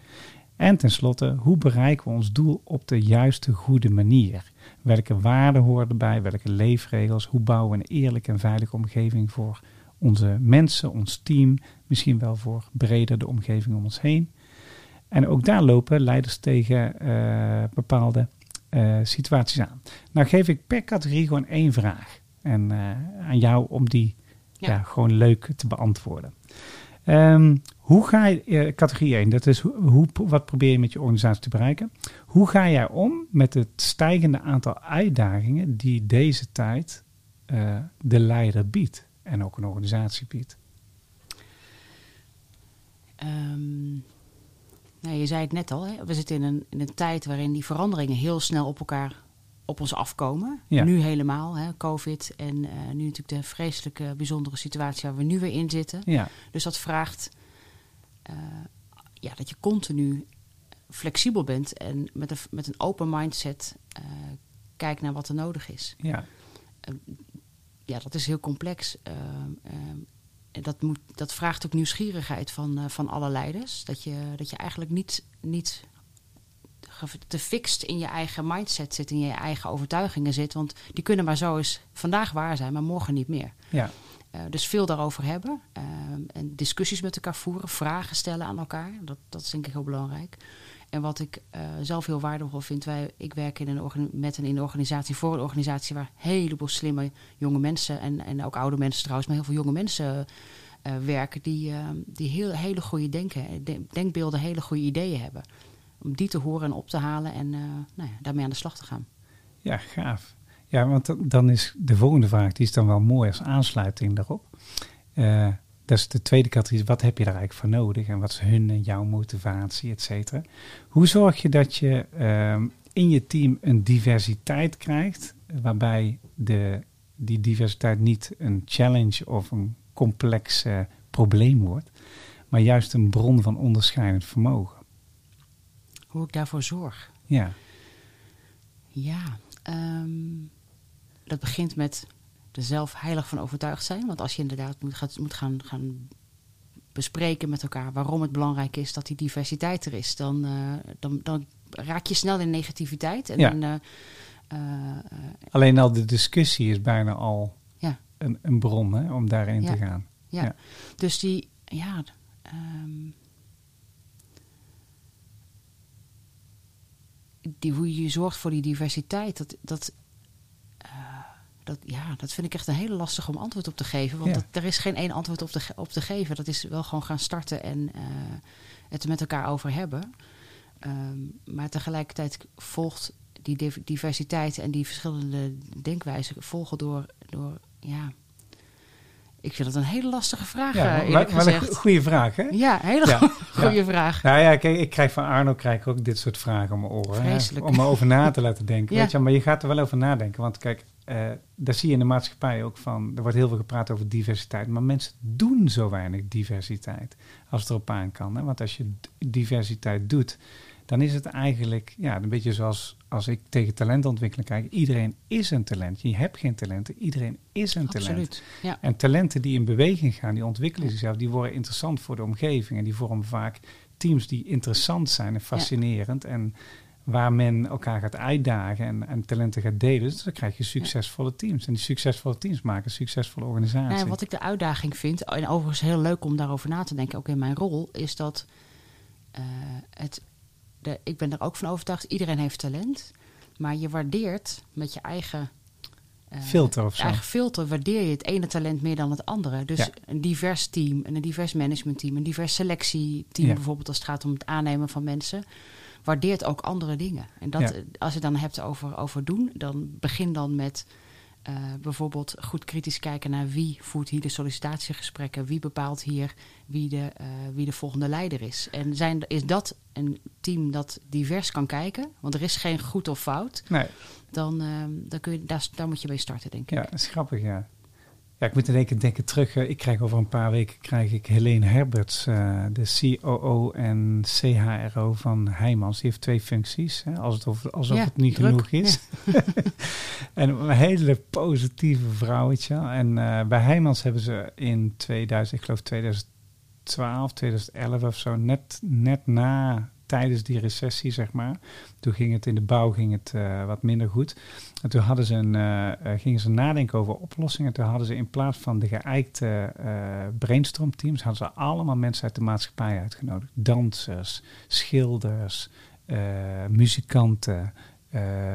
En tenslotte, hoe bereiken we ons doel op de juiste, goede manier? Welke waarden horen erbij? Welke leefregels? Hoe bouwen we een eerlijke en veilige omgeving voor onze mensen, ons team, misschien wel voor breder de omgeving om ons heen? En ook daar lopen leiders tegen eh, bepaalde eh, situaties aan. Nou geef ik per categorie gewoon één vraag. En eh, aan jou om die ja. Ja. gewoon leuk te beantwoorden. Ehm, hoe ga je, eh, categorie 1, dat is hoe, hoe, wat probeer je met je organisatie te bereiken? Hoe ga jij om met het stijgende aantal uitdagingen die deze tijd eh, de leider biedt en ook een organisatie biedt? Ehm, nou, je zei het net al, hè? we zitten in een, in een tijd waarin die veranderingen heel snel op elkaar op ons afkomen. Ja. Nu helemaal, hè? COVID en eh, nu natuurlijk de vreselijke, bijzondere situatie waar we nu weer in zitten. Ja, Dus dat vraagt eh, ja, dat je continu flexibel bent en met een, met een open mindset eh, kijkt naar wat er nodig is. ja, Ja, dat is heel complex. Eh, eh, en dat, moet, dat vraagt ook nieuwsgierigheid van, van alle leiders. Dat je, dat je eigenlijk niet, niet te fixed in je eigen mindset zit, in je eigen overtuigingen zit. Want die kunnen maar zo eens vandaag waar zijn, maar morgen niet meer. ja, Eh, dus veel daarover hebben. eh, en discussies met elkaar voeren, vragen stellen aan elkaar. Dat, dat is denk ik heel belangrijk. En wat ik eh, zelf heel waardevol vind, wij, ik werk in een met een, in een organisatie voor een organisatie waar een heleboel slimme jonge mensen en, en ook oude mensen trouwens, maar heel veel jonge mensen eh, werken die, eh, die heel, hele goede denken, de- denkbeelden, hele goede ideeën hebben. Om die te horen en op te halen en eh, nou ja, daarmee aan de slag te gaan. ja, gaaf. Ja, want dan- is de volgende vraag, die is dan wel mooi als aansluiting daarop. Eh, dat is de tweede categorie, wat heb je daar eigenlijk voor nodig en wat is hun en jouw motivatie, et cetera. Hoe zorg je dat je ehm, in je team een diversiteit krijgt, waarbij de, die diversiteit niet een challenge of een complex eh, probleem wordt, maar juist een bron van onderscheidend vermogen? Hoe ik daarvoor zorg. Ja, Ja, ehm, dat begint met er zelf heilig van overtuigd zijn. Want als je inderdaad moet, gaat, moet gaan, gaan bespreken met elkaar waarom het belangrijk is dat die diversiteit er is, dan, eh, dan, dan raak je snel in negativiteit. En Ja. dan, eh, eh, alleen al de discussie is bijna al Ja. een, een bron hè, om daarin Ja. te gaan. ja. Ja. Dus die, ja. ehm, die, hoe je zorgt voor die diversiteit, dat, dat, eh, dat, ja, dat vind ik echt een hele lastig om antwoord op te geven. Want Ja. dat- er is geen één antwoord op te, op te geven. Dat is wel gewoon gaan starten en eh, het er met elkaar over hebben. Ehm, maar tegelijkertijd volgt die div- diversiteit en die verschillende denkwijzen volgen door, door ja. Ik vind het een hele lastige vraag, Ja, eh, maar, een goede vraag, hè? Ja, hele Ja, <laughs> goede ja. vraag. Nou ja, kijk, ik krijg van Arno krijg ik ook dit soort vragen om mijn oren. hè. Om erover na te laten denken. <laughs> Ja. Weet je, maar je gaat er wel over nadenken. Want kijk, eh, daar zie je in de maatschappij ook van, er wordt heel veel gepraat over diversiteit, maar mensen doen zo weinig diversiteit als het erop aan kan. Hè? Want als je diversiteit doet, dan is het eigenlijk ja, een beetje zoals als ik tegen talentontwikkeling kijk. Iedereen is een talent. Je hebt geen talenten, iedereen is een talent. Absoluut. Ja. En talenten die in beweging gaan, die ontwikkelen zichzelf, die worden interessant voor de omgeving. En die vormen vaak teams die interessant zijn en fascinerend. En waar men elkaar gaat uitdagen en, en talenten gaat delen. Dus dan krijg je succesvolle teams. En die succesvolle teams maken succesvolle organisaties. Nou, ja, wat ik de uitdaging vind, en overigens heel leuk om daarover na te denken, ook in mijn rol, is dat eh, het, de, ik ben er ook van overtuigd, iedereen heeft talent, maar je waardeert met je eigen eh, Filter of zo. eigen filter, waardeer je het ene talent meer dan het andere. Dus Ja. een divers team, en een divers managementteam, een divers selectieteam, Ja. bijvoorbeeld als het gaat om het aannemen van mensen, waardeert ook andere dingen. En dat, Ja. eh, als je het dan hebt over, over doen, dan begin dan met eh, bijvoorbeeld goed kritisch kijken naar wie voert hier de sollicitatiegesprekken, wie bepaalt hier wie de, eh, wie de volgende leider is. En zijn, is dat een team dat divers kan kijken, want er is geen goed of fout, Nee, dan, ehm, dan kun je, daar, daar moet je mee starten, denk ik. ja, dat is grappig, ja. Ja, ik moet in één keer denken terug. Ik krijg over een paar weken krijg ik Helene Herberts, eh, de COO en CHRO van Heijmans. Die heeft twee functies, hè, als het over, alsof Ja, het niet druk, genoeg is. <laughs> en een hele positieve vrouwtje. En eh, bij Heijmans hebben ze in 2000, ik geloof 2012, 2011 of zo, net, net na tijdens die recessie, zeg maar. Toen ging het in de bouw ging het, eh, wat minder goed. En toen hadden ze een, eh, eh, gingen ze nadenken over oplossingen. Toen hadden ze in plaats van de geëikte brainstormteams, hadden ze allemaal mensen uit de maatschappij uitgenodigd. Dansers, schilders, muzikanten,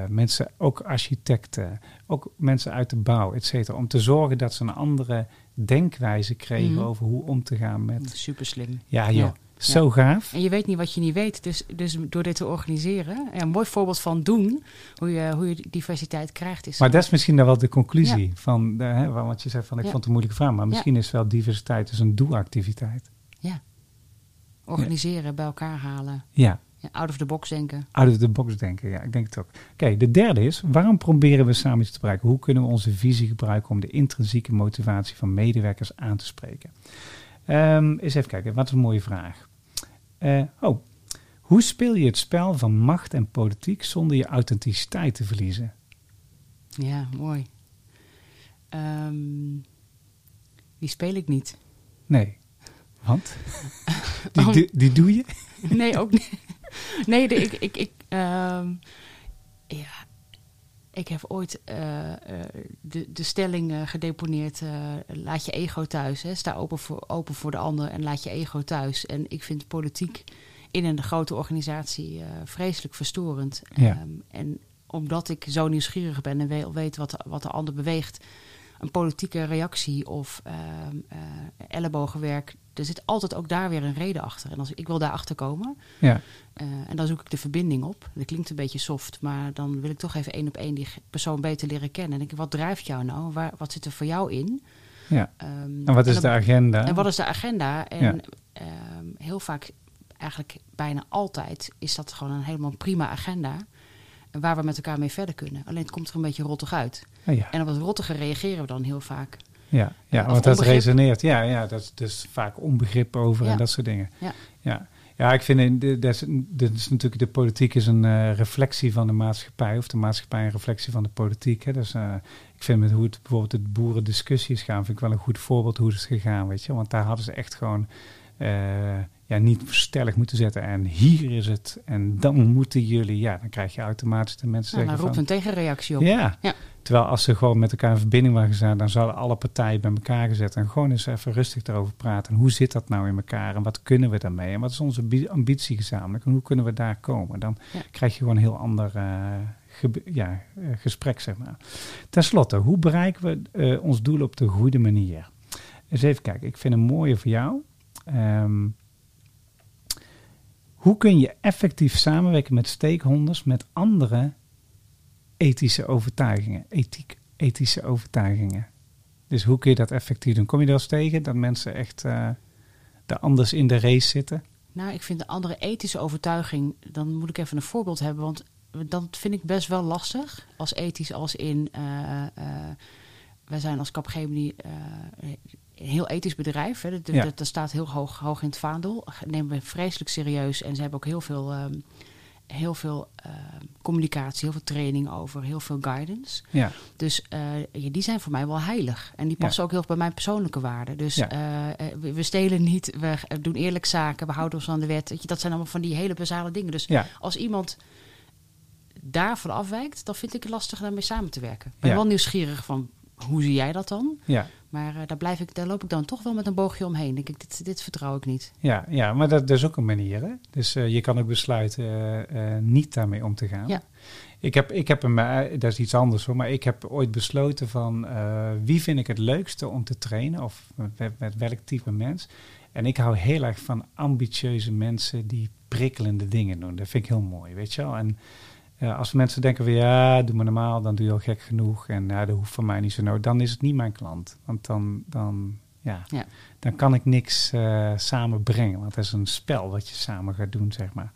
mensen, ook architecten, ook mensen uit de bouw, et cetera. Om te zorgen dat ze een andere denkwijze kregen Mhm. over hoe om te gaan met... Super slim. Ja joh, Ja. Zo gaaf. En je weet niet wat je niet weet. Dus, dus door dit te organiseren, en een mooi voorbeeld van doen, hoe je, hoe je diversiteit krijgt, is. Maar dat is misschien dan wel de conclusie van, de, hè, want je zei van ik Ja. vond het een moeilijke vraag, maar misschien is wel diversiteit dus een doelactiviteit. organiseren, bij elkaar halen, Ja, ja, out of the box denken. out of the box denken, ja, ik denk het ook. Oké, de derde is, waarom proberen we samen iets te bereiken? Hoe kunnen we onze visie gebruiken om de intrinsieke motivatie van medewerkers aan te spreken? Ehm eens even kijken, wat een mooie vraag. Eh, oh, hoe speel je het spel van macht en politiek zonder je authenticiteit te verliezen? Ja, mooi. Ehm, die speel ik niet. Nee, want <laughs> die, Oh. die, die doe je? Nee, ook niet. Nee, de, ik, ik, ik, ehm, ja, ik heb ooit eh, eh, de, de stelling eh, gedeponeerd: laat je ego thuis. Hè. Sta open voor, open voor de ander en laat je ego thuis. En ik vind politiek in een grote organisatie vreselijk verstorend. Ja. Ehm, en omdat ik zo nieuwsgierig ben en we- weet wat, wat de ander beweegt, een politieke reactie of ehm, eh, ellebogenwerk. Er zit altijd ook daar weer een reden achter. En als ik wil daar achter komen, Ja, eh, en dan zoek ik de verbinding op. Dat klinkt een beetje soft, maar dan wil ik toch even één op één die persoon beter leren kennen. En denk ik, wat drijft jou nou? Waar, wat zit er voor jou in? ja. Ehm, En wat is dan- de agenda? En wat is de agenda? En Ja. ehm, heel vaak, eigenlijk bijna altijd, is dat gewoon een helemaal prima agenda. Waar we met elkaar mee verder kunnen. Alleen het komt er een beetje rottig uit. Oh, ja. En op het rottige reageren we dan heel vaak. Ja, ja want dat resoneert. Ja, ja, dat is dus vaak onbegrip over Ja. en dat soort dingen. Ja. ja. Ja, ik vind, in de- dat is, dat is natuurlijk, de politiek is een eh, reflectie van de maatschappij, of de maatschappij een reflectie van de politiek. Hè. Dus eh, ik vind met hoe het bijvoorbeeld de boerendiscussies gaan, vind ik wel een goed voorbeeld hoe het is gegaan, weet je. Want daar hadden ze echt gewoon eh, ja, niet stellig moeten zetten. En hier is het, en dan moeten jullie, ja, dan krijg je automatisch de mensen Nou, dan zeggen roept van... een tegenreactie op. Ja. Ja. Terwijl als ze gewoon met elkaar in verbinding waren gezet, dan zouden alle partijen bij elkaar gezet en gewoon eens even rustig erover praten. En hoe zit dat nou in elkaar en wat kunnen we daarmee? En wat is onze bi- ambitie gezamenlijk en hoe kunnen we daar komen? Dan Ja. krijg je gewoon een heel ander eh, ja, eh, gesprek, zeg maar. Ten slotte, hoe bereiken we eh, ons doel op de goede manier? Eens even kijken, ik vind een mooie voor jou. Ehm, hoe kun je effectief samenwerken met stakeholders met andere ethische overtuigingen, ethiek, ethische overtuigingen. Dus hoe kun je dat effectief doen? Kom je eens tegen dat mensen echt er anders in de race zitten? Nou, ik vind een andere ethische overtuiging, dan moet ik even een voorbeeld hebben. Want dan vind ik best wel lastig. Als ethisch als in... eh, wij zijn als Capgemini een heel ethisch bedrijf. Hè. Dat, Ja. dat, dat staat heel hoog, hoog in het vaandel. Nemen we vreselijk serieus. En ze hebben ook heel veel, ehm, heel veel ehm, communicatie, heel veel training over, heel veel guidance. Ja, Dus eh, ja, die zijn voor mij wel heilig. En die Ja. passen ook heel erg bij mijn persoonlijke waarden. Dus Ja. eh, eh, we, we stelen niet, we eh, doen eerlijk zaken, we houden ons aan de wet. Dat zijn allemaal van die hele basale dingen. Dus ja, als iemand daarvan afwijkt, dan vind ik het lastig daarmee samen te werken. Ik ben wel nieuwsgierig van, hoe zie jij dat dan? ja. Maar eh, daar, blijf ik, daar loop ik dan toch wel met een boogje omheen. Denk ik, dit, dit vertrouw ik niet. Ja, ja maar dat, dat is ook een manier. Hè? Dus eh, je kan ook besluiten eh, niet daarmee om te gaan. Ja. Ik heb, ik heb een, dat is iets anders hoor, maar ik heb ooit besloten van wie vind ik het leukste om te trainen of met, met welk type mens. En ik hou heel erg van ambitieuze mensen die prikkelende dingen doen. Dat vind ik heel mooi, weet je wel. En eh, als mensen denken van ja, doe maar normaal, dan doe je al gek genoeg en ja, dat hoeft voor mij niet zo nodig, dan is het niet mijn klant. Want dan, dan, ja, Ja. dan kan ik niks eh samenbrengen, want dat is een spel wat je samen gaat doen, zeg maar.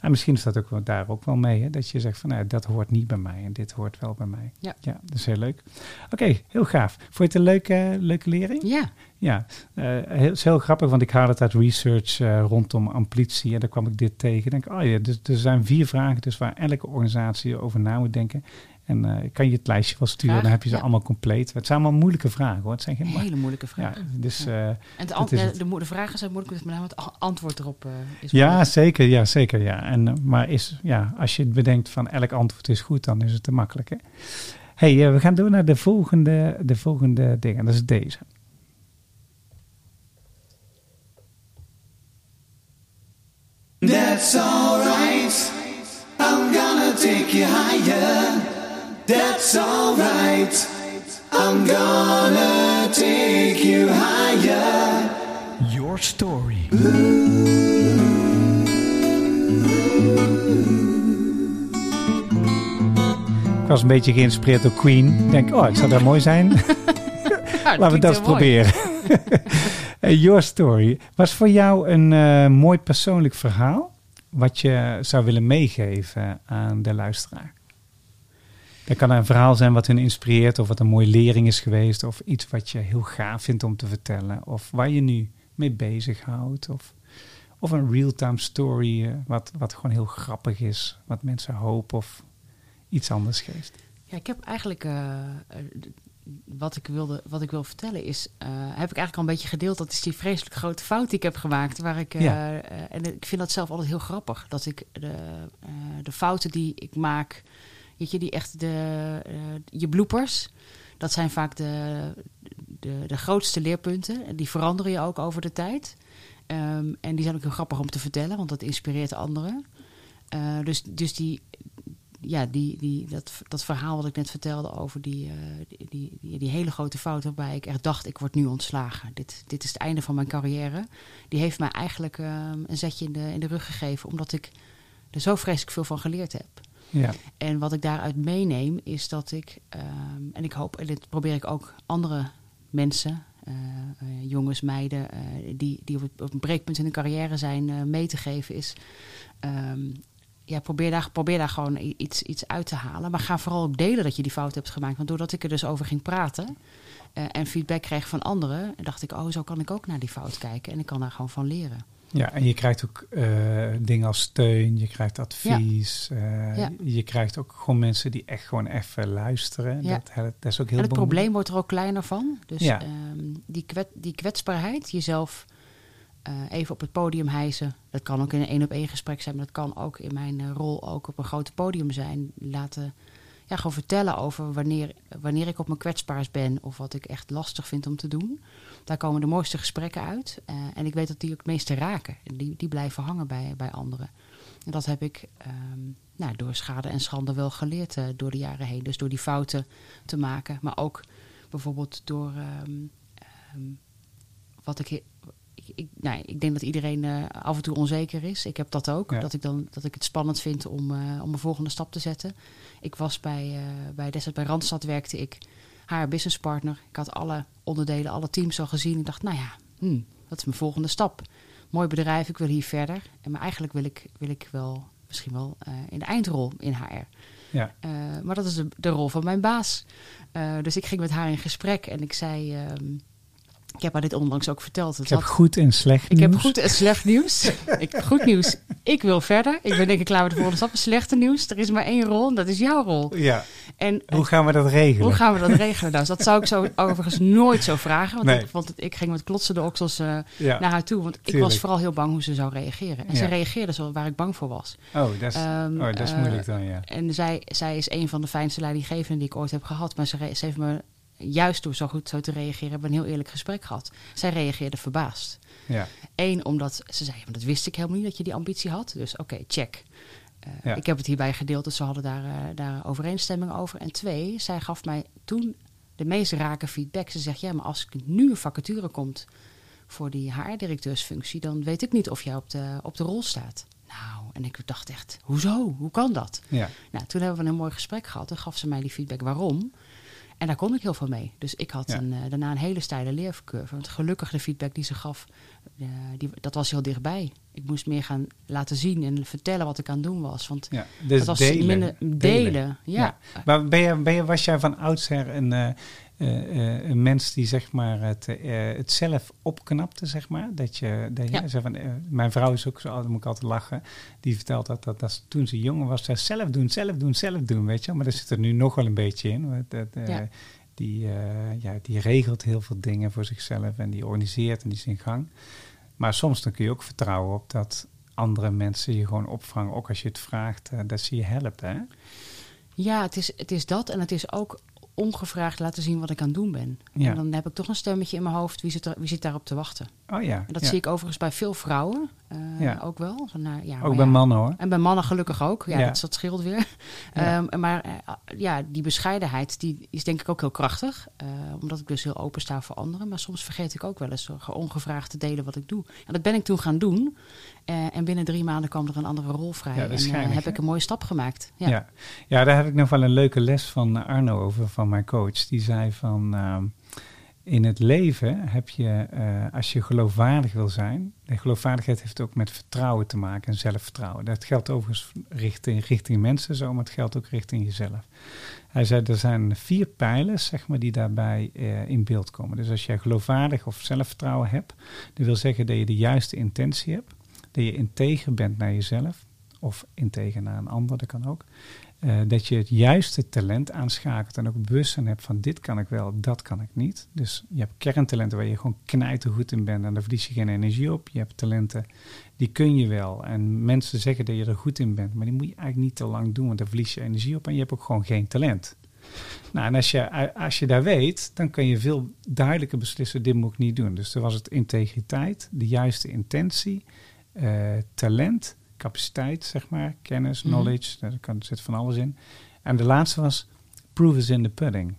En misschien is dat ook wel, daar ook wel mee, hè? dat je zegt van nou, dat hoort niet bij mij en dit hoort wel bij mij. Ja. ja dat is heel leuk. Oké, heel gaaf. Vond je het een leuke, leuke lering? Ja, Ja, eh, heel, het is heel grappig, want ik haal het uit research eh, rondom amplitie en daar kwam ik dit tegen. Ik denk, oh ja, dus, er zijn vier vragen dus waar elke organisatie over na moet denken. En eh, ik kan je het lijstje wel sturen, dan heb je ze ja. allemaal compleet. Het zijn allemaal moeilijke vragen hoor. Het zijn geen hele moeilijke ja, vraag. dus, Ja. En de, ant- de, het. de, mo- de vragen zijn moeilijk, met name het antwoord erop is ja, moeilijk. zeker, ja, zeker, ja. En, maar is, ja, als je het bedenkt van elk antwoord is goed, dan is het te makkelijk. Hè? hey, we gaan door naar de volgende, de volgende ding. En dat is deze. That's alright. I'm gonna take you higher. That's alright. I'm gonna take you higher. Your story. Ik was een beetje geïnspireerd door Queen. Ik denk, oh, het zou daar mooi zijn. <laughs> Ja, Laten we dat eens proberen. <laughs> Your Story. Was voor jou een eh, mooi persoonlijk verhaal... wat je zou willen meegeven aan de luisteraar? Dat kan een verhaal zijn wat hun inspireert... of wat een mooie lering is geweest... of iets wat je heel gaaf vindt om te vertellen... of waar je nu mee bezighoudt... of, of een real-time story... eh, wat, wat gewoon heel grappig is... wat mensen hopen of iets anders geeft. Ja, ik heb eigenlijk eh, wat ik wilde, wat ik wil vertellen is, eh, heb ik eigenlijk al een beetje gedeeld. Dat is die vreselijk grote fout die ik heb gemaakt. Waar ik, eh, Ja. en ik vind dat zelf altijd heel grappig. Dat ik de, eh, de fouten die ik maak, weet je, die echt de, je bloepers. Dat zijn vaak de, de, de grootste leerpunten. En Die veranderen je ook over de tijd. Ehm, en die zijn ook heel grappig om te vertellen, want dat inspireert anderen. Dus, dus die, ja, die, die, dat, dat verhaal wat ik net vertelde over die, eh, die, die, die, die hele grote fout waarbij ik echt dacht, ik word nu ontslagen. Dit, dit is het einde van mijn carrière. Die heeft mij eigenlijk ehm, een zetje in de, in de rug gegeven, omdat ik er zo vreselijk veel van geleerd heb. Ja, En wat ik daaruit meeneem is dat ik, ehm, en ik hoop, en dit probeer ik ook andere mensen, eh, eh, jongens, meiden, die, die op, het- op een breekpunt in hun carrière zijn, mee te geven, is ehm, ja, probeer, daar, probeer daar gewoon iets, iets uit te halen. Maar ga vooral ook delen dat je die fout hebt gemaakt. Want doordat ik er dus over ging praten eh, en feedback kreeg van anderen, dacht ik, oh, zo kan ik ook naar die fout kijken. En ik kan daar gewoon van leren. Ja, en je krijgt ook eh, dingen als steun, je krijgt advies. eh, Ja. Je krijgt ook gewoon mensen die echt gewoon even luisteren. Ja. Dat, dat is ook heel en het probleem wordt er ook kleiner van. Dus ehm, die, kwet, die kwetsbaarheid, jezelf eh, even op het podium hijsen. Dat kan ook in een één op één gesprek zijn, maar dat kan ook in mijn eh, rol ook op een groot podium zijn. Laten, ja, gewoon vertellen over wanneer, wanneer ik op mijn kwetsbaars ben of wat ik echt lastig vind om te doen. Daar komen de mooiste gesprekken uit. Eh, en ik weet dat die ook het meeste raken. En die, die blijven hangen bij, bij anderen. En dat heb ik ehm, nou, door schade en schande wel geleerd door de jaren heen. Dus door die fouten te maken. Maar ook bijvoorbeeld door ehm, ehm, wat ik. Ik, nou, ik denk dat iedereen eh, af en toe onzeker is. Ik heb dat ook. Ja. Dat, ik dan, dat ik het spannend vind om, eh, om een volgende stap te zetten. Ik was bij, eh, bij destijds bij Randstad werkte ik haar businesspartner. Ik had alle onderdelen, alle teams al gezien. Ik dacht, nou ja, hmm, dat is mijn volgende stap. Mooi bedrijf, ik wil hier verder. En maar eigenlijk wil ik, wil ik wel misschien wel in de eindrol in HR. Ja. Maar dat is de, de rol van mijn baas. Dus ik ging met haar in gesprek en ik zei... ehm, ik heb haar dit onlangs ook verteld. Het Ik heb goed en slecht ik heb nieuws. goed en slecht nieuws. <laughs> ik heb goed nieuws. Ik wil verder. Ik ben denk ik klaar met de volgende stap. Slechte nieuws. Er is maar één rol en dat is jouw rol. Ja. En Hoe gaan we dat regelen? hoe gaan we dat regelen? Nou, dat zou ik zo <laughs> overigens nooit zo vragen. Want Nee. ik, want ik ging met klotsende oksels eh, ja. naar haar toe. Want ik was vooral heel bang hoe ze zou reageren. En ze reageerde zo waar ik bang voor was. oh, dat is, Ehm, oh, dat is eh, moeilijk dan, ja. En zij, zij is een van de fijnste leidinggevenden die ik ooit heb gehad. Maar ze, ze heeft me juist door zo goed zo te reageren... hebben we een heel eerlijk gesprek gehad. Zij reageerde verbaasd. ja. Eén, omdat ze zei, maar dat wist ik helemaal niet dat je die ambitie had. Dus oké, check. Eh, Ja. Ik heb het hierbij gedeeld, dus ze hadden daar, eh, daar overeenstemming over. En twee, zij gaf mij toen de meest rake feedback. Ze zegt, ja, maar als ik nu een vacature komt voor die HR-directeursfunctie... dan weet ik niet of jij op de, op de rol staat. Nou, en ik dacht echt, hoezo? Hoe kan dat? ja. Nou, toen hebben we een mooi gesprek gehad. Toen gaf ze mij die feedback waarom. En daar kon ik heel veel mee. Dus ik had Ja. een, eh, daarna een hele steile leercurve. Want gelukkig de feedback die ze gaf, eh, die, dat was heel dichtbij. Ik moest meer gaan laten zien en vertellen wat ik aan het doen was. Want ja. Dus dat was delen. minder delen. Ja. Maar ben je, ben je, was jij van oudsher een, eh, eh, een mens die zeg maar het, eh, het zelf opknapte, zeg maar? Dat je, dat je Ja. zei van, mijn vrouw is ook zo, daar moet ik altijd lachen. Die vertelt dat, dat, dat ze toen ze jonger was, zei zelf doen, zelf doen, zelf doen, weet je. Maar er zit er nu nog wel een beetje in. Dat, Ja. die, ja, die regelt heel veel dingen voor zichzelf en die organiseert en die is in gang. Maar soms dan kun je ook vertrouwen op dat andere mensen je gewoon opvangen, ook als je het vraagt, dat ze je helpen, hè? Ja, het is, het is dat. En het is ook ongevraagd laten zien wat ik aan het doen ben. Ja. En dan heb ik toch een stemmetje in mijn hoofd. Wie zit, er, wie zit daarop te wachten? Oh ja. En dat ja. zie ik overigens bij veel vrouwen eh, Ja. ook wel. Nou, ja, Ook bij mannen hoor. En bij mannen gelukkig ook. Ja. Dat, dat scheelt weer. <laughs> Ehm, maar eh, ja, die bescheidenheid die is denk ik ook heel krachtig. eh, omdat ik dus heel open sta voor anderen. Maar soms vergeet ik ook wel eens ongevraagd te delen wat ik doe. En dat ben ik toen gaan doen. En binnen drie maanden kwam er een andere rol vrij. Ja, dat is en geinig, heb hè? ik een mooie stap gemaakt. Ja. Ja. Ja. daar heb ik nog wel een leuke les van Arno over, van mijn coach. Die zei van, ehm, in het leven heb je, eh, als je geloofwaardig wil zijn, de geloofwaardigheid heeft ook met vertrouwen te maken en zelfvertrouwen. Dat geldt overigens richting, richting mensen zo, maar het geldt ook richting jezelf. Hij zei, er zijn vier pijlers, zeg maar, die daarbij eh, in beeld komen. Dus als jij geloofwaardig of zelfvertrouwen hebt, dat wil zeggen dat je de juiste intentie hebt, dat je integer bent naar jezelf, of integer naar een ander, dat kan ook. Eh, dat je het juiste talent aanschakelt en ook bewustzijn hebt van dit kan ik wel, dat kan ik niet. Dus je hebt kerntalenten waar je gewoon knijtergoed in bent en daar verlies je geen energie op. Je hebt talenten, die kun je wel. En mensen zeggen dat je er goed in bent, maar die moet je eigenlijk niet te lang doen, want daar verlies je energie op en je hebt ook gewoon geen talent. Nou, en als je, als je daar weet, dan kun je veel duidelijker beslissen, dit moet ik niet doen. Dus er was het integriteit, de juiste intentie, eh, talent, capaciteit, zeg maar, kennis, Mhm. knowledge, daar kan, zit van alles in. En de laatste was, proof is in the pudding.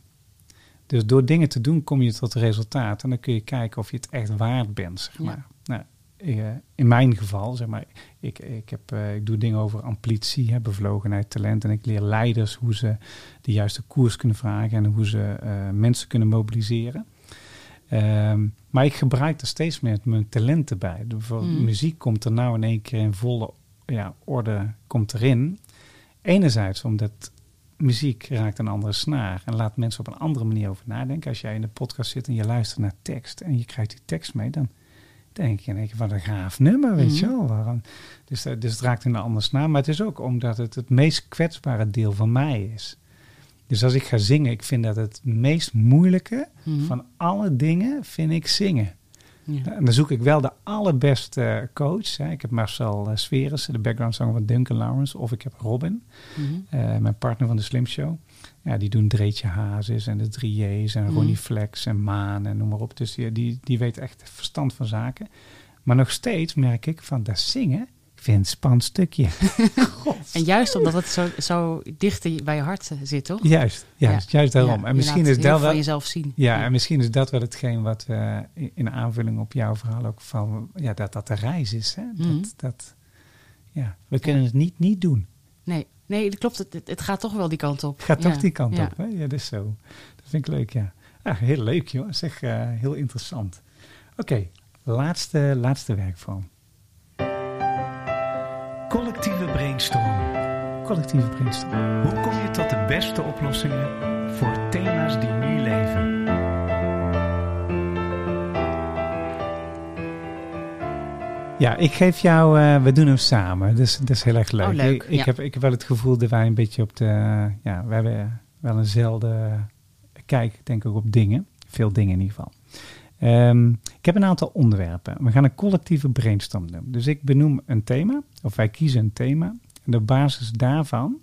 Dus door dingen te doen kom je tot resultaat en dan kun je kijken of je het echt waard bent, zeg Ja. maar. Nou, eh, in mijn geval, zeg maar, ik, ik, heb, eh, ik doe dingen over amplitie, hè, bevlogenheid, talent. En ik leer leiders hoe ze de juiste koers kunnen vragen en hoe ze eh, mensen kunnen mobiliseren. Ehm, maar ik gebruik er steeds meer mijn talenten bij. De- Bijvoorbeeld Mm. muziek komt er nou in één keer in volle ja, orde komt erin. Enerzijds omdat muziek raakt een andere snaar en laat mensen op een andere manier over nadenken. Als jij in de podcast zit en je luistert naar tekst en je krijgt die tekst mee, dan denk je in één keer wat een gaaf nummer, weet je Mhm. wel. Dus, eh, dus het raakt in een andere snaar. Maar het is ook omdat het het meest kwetsbare deel van mij is. Dus als ik ga zingen, ik vind dat het meest moeilijke Mhm. van alle dingen, vind ik zingen. Ja. En dan zoek ik wel de allerbeste coach. Hè. Ik heb Marcel uh, Sveres, de background zanger van Duncan Lawrence. Of ik heb Robin, Mhm. eh, mijn partner van de Slim Show. Ja, die doen Dreetje Hazes en de 3J's en Mhm. Ronnie Flex en Maan en noem maar op. Dus die, die, die weet echt verstand van zaken. Maar nog steeds merk ik van dat zingen, vind het een spannend stukje. <laughs> En juist omdat het zo, zo dicht bij je hart eh, zit, toch? juist, juist, juist daarom. Ja, en je misschien is dat wel... van jezelf zien. Ja, en misschien is dat wel hetgeen wat we in- in aanvulling op jouw verhaal ook van, ja, dat dat de reis is. Hè? Mhm. Dat, dat, ja, we kunnen het niet niet doen. Nee, nee dat klopt. Het, het- gaat toch wel die kant op. Het gaat Ja, toch die kant ja. op. Hè? Ja, dat is zo. Dat vind ik leuk, ja. Ah, heel leuk, joh. Zeg, eh, heel interessant. Oké, laatste, laatste werkvorm. Collectieve brainstorm. Collectieve brainstorm. Hoe kom je tot de beste oplossingen voor thema's die nu leven? Ja, ik geef jou, eh, we doen hem samen. Dus dat is heel erg leuk. Oh, leuk, Ik, ik ja. heb, ik heb wel het gevoel dat wij een beetje op de, ja, we hebben wel eenzelfde kijk, denk ik, op dingen. Veel dingen in ieder geval. Ehm, ik heb een aantal onderwerpen. We gaan een collectieve brainstorm doen. Dus ik benoem een thema, of wij kiezen een thema. En op basis daarvan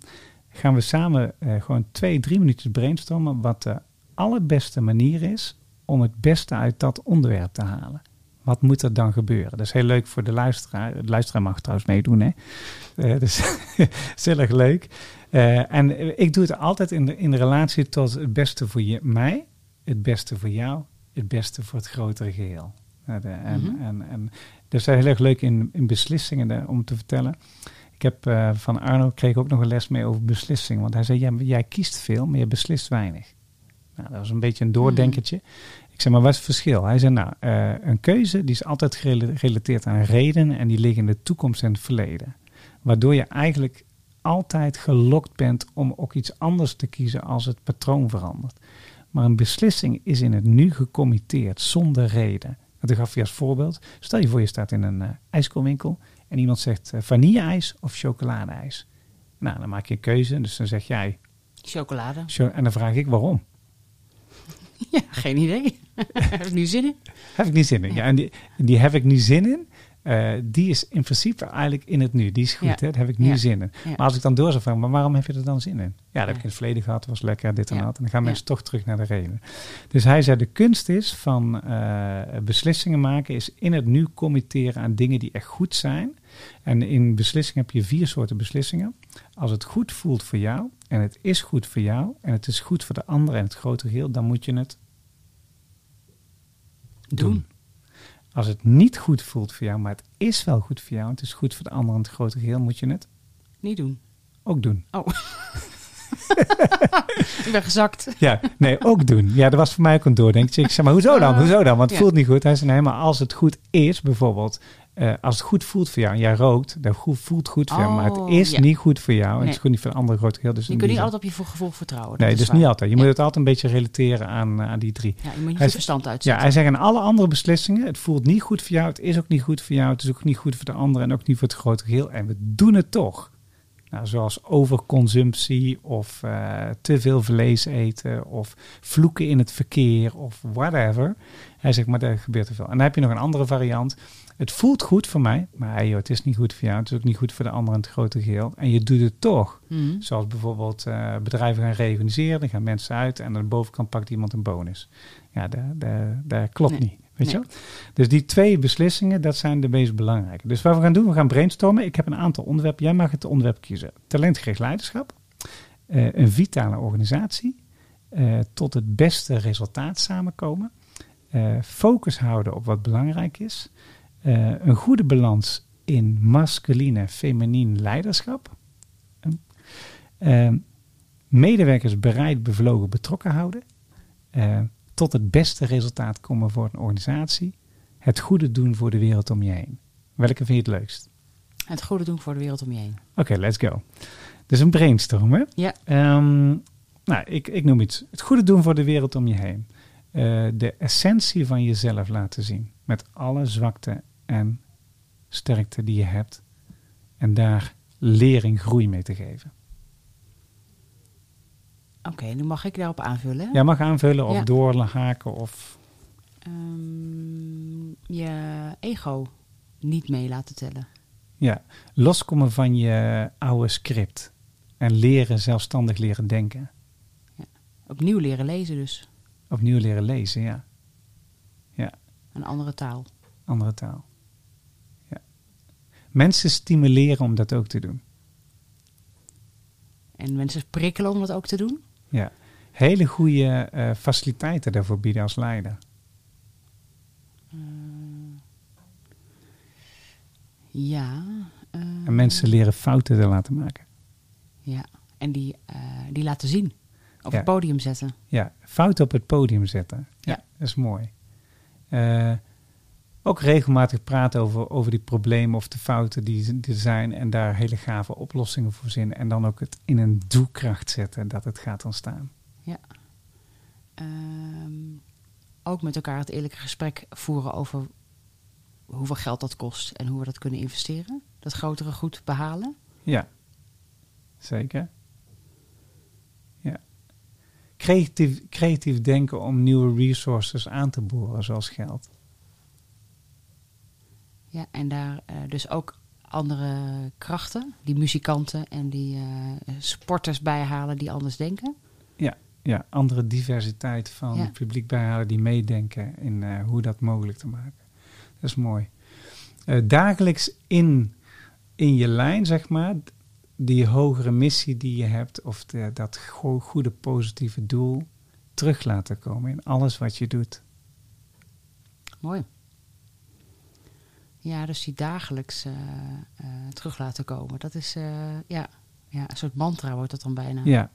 gaan we samen eh, gewoon twee, drie minuutjes brainstormen wat de allerbeste manier is om het beste uit dat onderwerp te halen. Wat moet er dan gebeuren? Dat is heel leuk voor de luisteraar. De luisteraar mag trouwens meedoen, hè? Eh, dus <laughs> erg leuk. Eh, en ik doe het altijd in, de, in relatie tot het beste voor je, mij, het beste voor jou, het beste voor het grotere geheel. Eh, en, Mhm. en, en dat is heel erg leuk in, in beslissingen om te vertellen. Ik heb eh, van Arno kreeg ook nog een les mee over beslissingen. Want hij zei, ja, jij kiest veel, maar je beslist weinig. Nou, dat was een beetje een doordenkertje. Ik zeg, maar wat is het verschil? Hij zei, nou, eh, een keuze die is altijd gerela- gerelateerd aan redenen en die liggen in de toekomst en het verleden. Waardoor je eigenlijk altijd gelokt bent om ook iets anders te kiezen als het patroon verandert. Maar een beslissing is in het nu gecommitteerd, zonder reden. Dat gaf je als voorbeeld. Stel je voor je staat in een eh, ijskoolwinkel en iemand zegt eh, vanille-ijs of chocoladeijs. Nou, dan maak je een keuze, dus dan zeg jij, Chocolade. cho- en dan vraag ik waarom. <laughs> Ja, geen idee. <laughs> Heb ik nu zin in? Heb ik niet zin in. Ja, en die, die heb ik nu zin in. Eh, die is in principe eigenlijk in het nu. Die is goed, Ja. hè? daar heb ik nu Ja. zin in. Ja. Maar als ik dan door zou vragen, maar waarom heb je er dan zin in? Ja, dat heb ik in het verleden gehad, was lekker, dit en dat. En dan gaan mensen toch terug naar de reden. Dus hij zei, de kunst is van eh, beslissingen maken, is in het nu committeren aan dingen die echt goed zijn. En in beslissingen heb je vier soorten beslissingen. Als het goed voelt voor jou, en het is goed voor jou, en het is goed voor de ander en het grotere geheel, dan moet je het doen. Doen. Als het niet goed voelt voor jou, maar het is wel goed voor jou, het is goed voor de ander en het grotere geheel, moet je het Niet doen. ook doen. Oh. <laughs> ik ben gezakt. Ja, nee, ook doen. Ja, dat was voor mij ook een doordenkje. Ik zeg maar, hoezo dan? Hoezo dan? Want het Ja. voelt niet goed. Hij zei, nee, maar als het goed is, bijvoorbeeld, eh, als het goed voelt voor jou en jij rookt, dat goed, voelt goed voor jou, maar het Oh, is ja. niet goed voor jou en het is goed niet voor de andere grote geheel. Dus Je in kunt niet altijd op je vo- gevoel vertrouwen. Nee, dat dus niet altijd. Je Ja. moet het altijd een beetje relateren aan, eh, aan die drie. Ja, je moet niet Hij je verstand Ja, uitzetten. hij zegt aan alle andere beslissingen, het voelt niet goed voor jou, het is ook niet goed voor jou, het is ook niet goed voor de ander en ook niet voor het grote geheel. En we doen het toch. Nou, zoals overconsumptie of eh, te veel vlees eten of vloeken in het verkeer of whatever. Hij zegt, maar daar gebeurt er veel. En dan heb je nog een andere variant. Het voelt goed voor mij, maar joh, het is niet goed voor jou, het is ook niet goed voor de ander en het grote geheel. En je doet het toch. Mhm. Zoals bijvoorbeeld eh, bedrijven gaan reorganiseren, dan gaan mensen uit en aan de bovenkant pakt iemand een bonus. Ja, dat, klopt Nee. niet. Weet Nee. je wel? Dus die twee beslissingen, dat zijn de meest belangrijke. Dus wat we gaan doen, we gaan brainstormen. Ik heb een aantal onderwerpen. Jij mag het onderwerp kiezen. Talentgericht leiderschap, eh, een vitale organisatie, eh, tot het beste resultaat samenkomen, focus houden op wat belangrijk is, eh, een goede balans in masculine, feminien leiderschap, eh, medewerkers bereid, bevlogen, betrokken houden, eh, tot het beste resultaat komen voor een organisatie, het goede doen voor de wereld om je heen. Welke vind je het leukst? Het goede doen voor de wereld om je heen. Oké, let's go. Dus een brainstorm, hè? Ja. Ehm, nou, ik, ik noem iets. Het goede doen voor de wereld om je heen. Eh, de essentie van jezelf laten zien. Met alle zwakte en sterkte die je hebt. En daar lering, groei mee te geven. Oké, nu mag ik daarop aanvullen. Jij mag aanvullen of Ja. doorhaken of... Ehm, je ego niet mee laten tellen. Ja, loskomen van je oude script. En leren, zelfstandig leren denken. Opnieuw leren lezen dus. Opnieuw leren lezen, ja. Een andere taal. Andere taal. Mensen stimuleren om dat ook te doen. En mensen prikkelen om dat ook te doen. Ja. Hele goede eh, faciliteiten daarvoor bieden als leider. Ja. eh, En mensen leren fouten te laten maken. Ja. En die, eh, die laten zien. Op Ja. het podium zetten. Ja, fouten op het podium zetten. Ja, Ja. dat is mooi. Ook regelmatig praten over, over die problemen of de fouten die, die er zijn. En daar hele gave oplossingen voor zinnen. En dan ook het in een doelkracht zetten dat het gaat ontstaan. Ehm, ook met elkaar het eerlijke gesprek voeren over hoeveel geld dat kost en hoe we dat kunnen investeren. Dat grotere goed behalen. Ja, zeker. Ja. Creatief, creatief denken om nieuwe resources aan te boren, zoals geld. Ja, en daar eh, dus ook andere krachten, die muzikanten en die eh, sporters bijhalen die anders denken. Ja, andere diversiteit van Ja. het publiek bijhalen die meedenken in eh, hoe dat mogelijk te maken. Dat is mooi. Dagelijks in, in je lijn, zeg maar, die hogere missie die je hebt, of de, dat go- goede positieve doel, terug laten komen in alles wat je doet. Mooi. Ja, dus die dagelijks eh, eh, terug laten komen. Dat is eh, ja, ja, een soort mantra wordt dat dan bijna. Ja.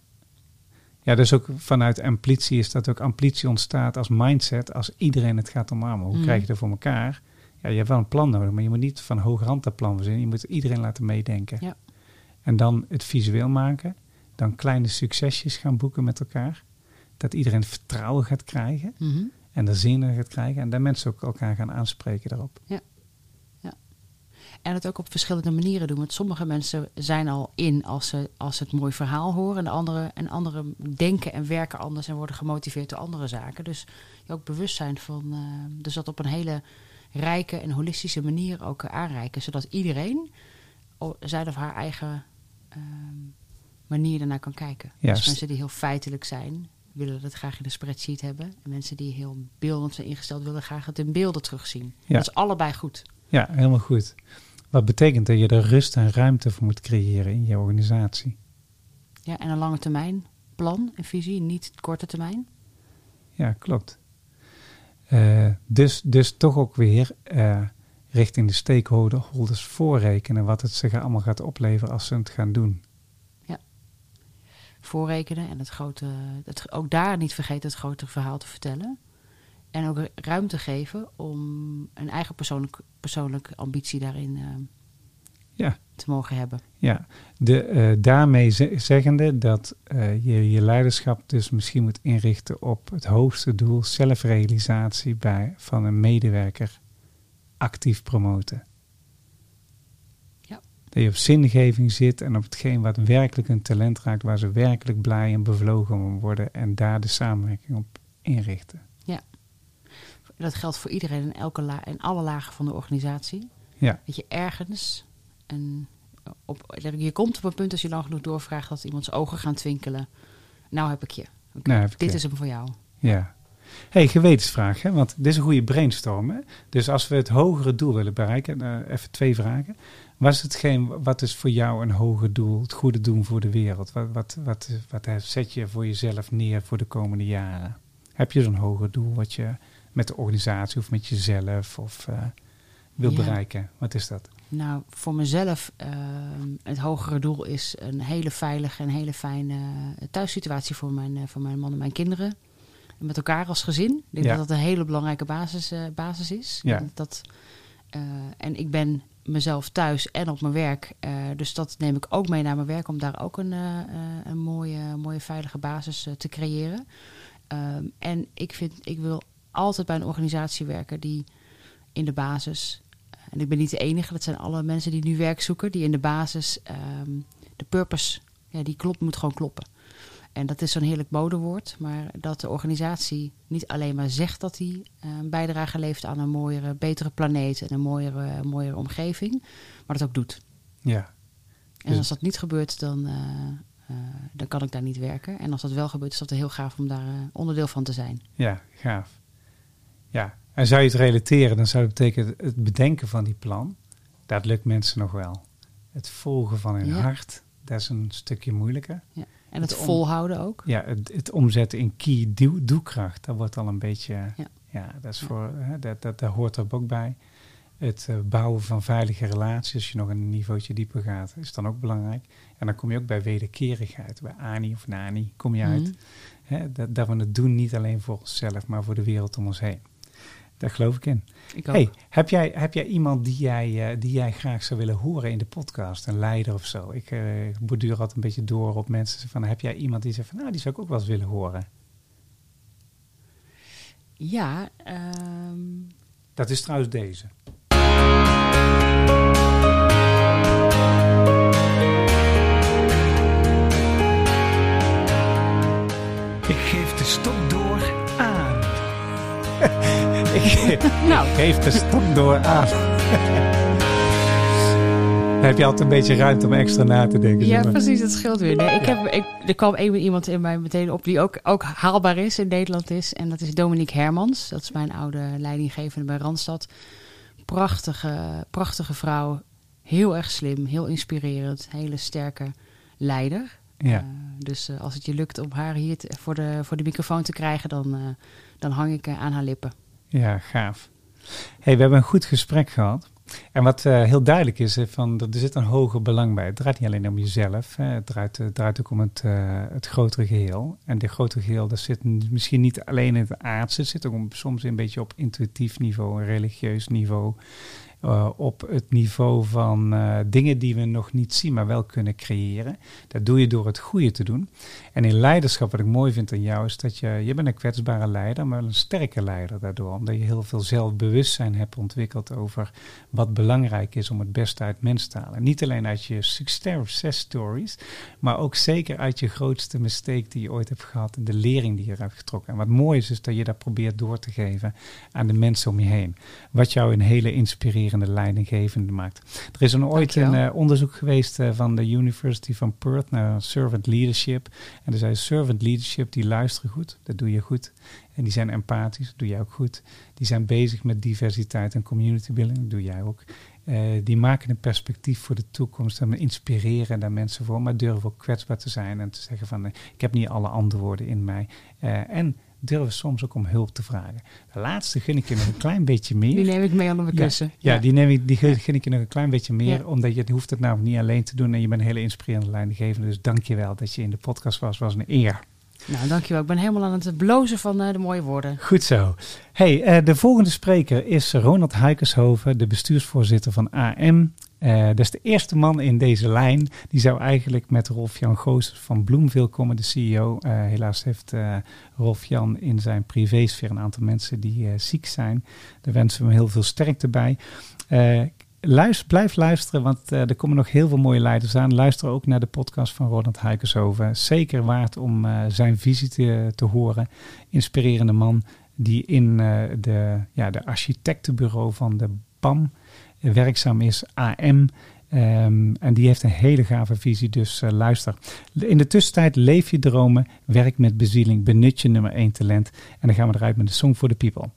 Ja, dus ook vanuit amplitie is dat ook amplitie ontstaat als mindset als iedereen het gaat omarmen. Hoe Mm. krijg je dat voor elkaar? Ja, je hebt wel een plan nodig, maar je moet niet van hoge hand dat plan verzinnen. Je moet iedereen laten meedenken. Ja. En dan het visueel maken. Dan kleine succesjes gaan boeken met elkaar. Dat iedereen vertrouwen gaat krijgen Mhm. en de zin in gaat krijgen. En dat mensen ook elkaar gaan aanspreken daarop. En het ook op verschillende manieren doen. Want sommige mensen zijn al in als ze, als ze het mooi verhaal horen. En, de andere, en anderen denken en werken anders en worden gemotiveerd door andere zaken. Dus je ook bewust zijn van. eh, dus dat op een hele rijke en holistische manier ook aanreiken. Zodat iedereen zijn of haar eigen ehm, manier ernaar kan kijken. Juist. Dus mensen die heel feitelijk zijn, willen het graag in de spreadsheet hebben. En mensen die heel beeldend zijn ingesteld, willen graag het in beelden terugzien. Ja. Dat is allebei goed. Ja, helemaal goed. Wat betekent dat je er rust en ruimte voor moet creëren in je organisatie. Ja, en een lange termijn plan en visie, niet korte termijn. Ja, klopt. Eh, dus, dus toch ook weer eh, richting de stakeholders voorrekenen wat het zich allemaal gaat opleveren als ze het gaan doen. Voorrekenen en het grote, het, ook daar niet vergeten het grotere verhaal te vertellen. En ook ruimte geven om een eigen persoonlijk, persoonlijke ambitie daarin eh, Ja. te mogen hebben. Ja, de, eh, daarmee ze- zeggende dat eh, je je leiderschap dus misschien moet inrichten op het hoogste doel, zelfrealisatie bij, van een medewerker actief promoten. Ja. Dat je op zingeving zit en op hetgeen wat werkelijk een talent raakt, waar ze werkelijk blij en bevlogen om worden en daar de samenwerking op inrichten. Dat geldt voor iedereen in, elke la in alle lagen van de organisatie. Ja. Dat je ergens een, op, je komt op een punt als je lang genoeg doorvraagt dat iemands ogen gaan twinkelen. Nou heb ik je. Nou heb ik dit je. is hem voor jou. Ja. hey, gewetensvraag, hè? want dit is een goede brainstorm. Hè? Dus als we het hogere doel willen bereiken, eh, even twee vragen. Wat is hetgeen, wat is voor jou een hoger doel, het goede doen voor de wereld? Wat, wat, wat, wat eh, zet je voor jezelf neer voor de komende jaren? Heb je zo'n hoger doel wat je met de organisatie of met jezelf of eh, wil Ja. bereiken? Wat is dat? Nou, voor mezelf, ehm, het hogere doel is een hele veilige en hele fijne thuissituatie voor mijn, eh, voor mijn man en mijn kinderen. En met elkaar als gezin. Ik denk Ja. dat dat een hele belangrijke basis, eh, basis is. Ja. Dat, en ik ben mezelf thuis en op mijn werk. dus dat neem ik ook mee naar mijn werk om daar ook een, een mooie, mooie veilige basis te creëren. Ehm, en ik, vind, ik wil altijd bij een organisatie werken die in de basis en ik ben niet de enige, dat zijn alle mensen die nu werk zoeken, die in de basis ehm, de purpose, ja, die klopt, moet gewoon kloppen. En dat is zo'n heerlijk modewoord, maar dat de organisatie niet alleen maar zegt dat hij eh, een bijdrage levert aan een mooiere, betere planeet en een mooiere, mooiere omgeving, maar dat ook doet. Ja, En Dus- als dat niet gebeurt, dan, eh, eh, dan kan ik daar niet werken. En als dat wel gebeurt, is dat heel gaaf om daar eh, onderdeel van te zijn. ja, gaaf. Ja, en zou je het relateren, dan zou het betekenen het bedenken van die plan, dat lukt mensen nog wel. Het volgen van hun Ja. hart, dat is een stukje moeilijker. Ja. En het Het om- volhouden ook. Ja, het, het omzetten in key doelkracht, dat wordt al een beetje, ja, Ja. dat, is voor, hè, dat, dat, dat hoort er ook bij. Het eh, bouwen van veilige relaties, als je nog een niveautje dieper gaat, is dan ook belangrijk. En dan kom je ook bij wederkerigheid, bij Ani of Nani, kom je uit. Mhm. Hè, dat, dat we het doen niet alleen voor onszelf, maar voor de wereld om ons heen. Daar geloof ik in. Ik ook. Hey, heb, jij, heb jij iemand die jij, eh, die jij graag zou willen horen in de podcast? Een leider of zo? Ik eh borduur altijd een beetje door op mensen. Van, heb jij iemand die zegt van, nou, die zou ik ook wel eens willen horen? Ja, ehm, Dat is trouwens deze. Ik geef de stok aan. <laughs> ik nou, geef de stok door aan. Dan heb je altijd een beetje ruimte om extra na te denken. ja, zeg maar. precies, dat scheelt weer. Nee, ik heb, ik, er kwam één iemand in mij meteen op die ook, ook haalbaar is in Nederland is. En dat is Dominique Hermans. Dat is mijn oude leidinggevende bij Randstad. Prachtige, prachtige vrouw. Heel erg slim, heel inspirerend. Hele sterke leider. Ja. Eh, dus eh, als het je lukt om haar hier te- voor, de, voor de microfoon te krijgen, dan, eh, dan hang ik aan haar lippen. Ja, gaaf. Hey, we hebben een goed gesprek gehad. En wat heel duidelijk is, van, er zit een hoger belang bij. Het draait niet alleen om jezelf, hè. Het, draait, het draait ook om het, het grotere geheel. En dit grotere geheel, dat zit misschien niet alleen in het aardse, het zit ook om- soms een beetje op intuïtief niveau, religieus niveau. Eh, op het niveau van eh, dingen die we nog niet zien, maar wel kunnen creëren. Dat doe je door het goede te doen. En in leiderschap, wat ik mooi vind aan jou, is dat je, je bent een kwetsbare leider, maar een sterke leider daardoor. Omdat je heel veel zelfbewustzijn hebt ontwikkeld over wat belangrijk is om het beste uit mensen te halen. Niet alleen uit je success stories, maar ook zeker uit je grootste mistake die je ooit hebt gehad en de lering die je eruit getrokken. En wat mooi is, is dat je dat probeert door te geven aan de mensen om je heen. Wat jou een hele inspirerende leidinggevende maakt. Er is een, ooit een eh, onderzoek geweest eh, van de University van Perth naar servant leadership. En er zei servant leadership, die luisteren goed, dat doe je goed. En die zijn empathisch, dat doe jij ook goed. Die zijn bezig met diversiteit en community building, dat doe jij ook. Eh, die maken een perspectief voor de toekomst en inspireren daar mensen voor, maar durven ook kwetsbaar te zijn en te zeggen van ik heb niet alle antwoorden in mij. Eh, en durven soms ook om hulp te vragen. De laatste gun ik je nog een klein beetje meer. Die neem ik mee onder mijn Ja, kussen. Ja, die, neem ik, die gun ik je nog een klein beetje meer, Ja. omdat je het hoeft het namelijk niet alleen te doen en je bent een hele inspirerende leidinggevende. Dus dank je wel dat je in de podcast was, was een eer. Nou, dankjewel. Ik ben helemaal aan het blozen van eh, de mooie woorden. Goed zo. Hey, eh, de volgende spreker is Ronald Huikershoven, de bestuursvoorzitter van AM. Dat is de eerste man in deze lijn. Die zou eigenlijk met Rolf-Jan Goos van Bloemville komen, de CEO. Eh, helaas heeft eh, Rolf-Jan in zijn privésfeer een aantal mensen die ziek zijn. Daar wensen we hem heel veel sterkte bij. Luister, blijf luisteren, want er komen nog heel veel mooie leiders aan. Luister ook naar de podcast van Ronald Huikershoven. Zeker waard om zijn visie te, te horen. Inspirerende man die in de, ja, de architectenbureau van de BAM werkzaam is, AM. Ehm, en die heeft een hele gave visie, dus eh, luister. In de tussentijd leef je dromen, werk met bezieling, benut je nummer 1 talent. En dan gaan we eruit met de Song for the People.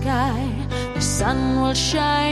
Sky, the sun will shine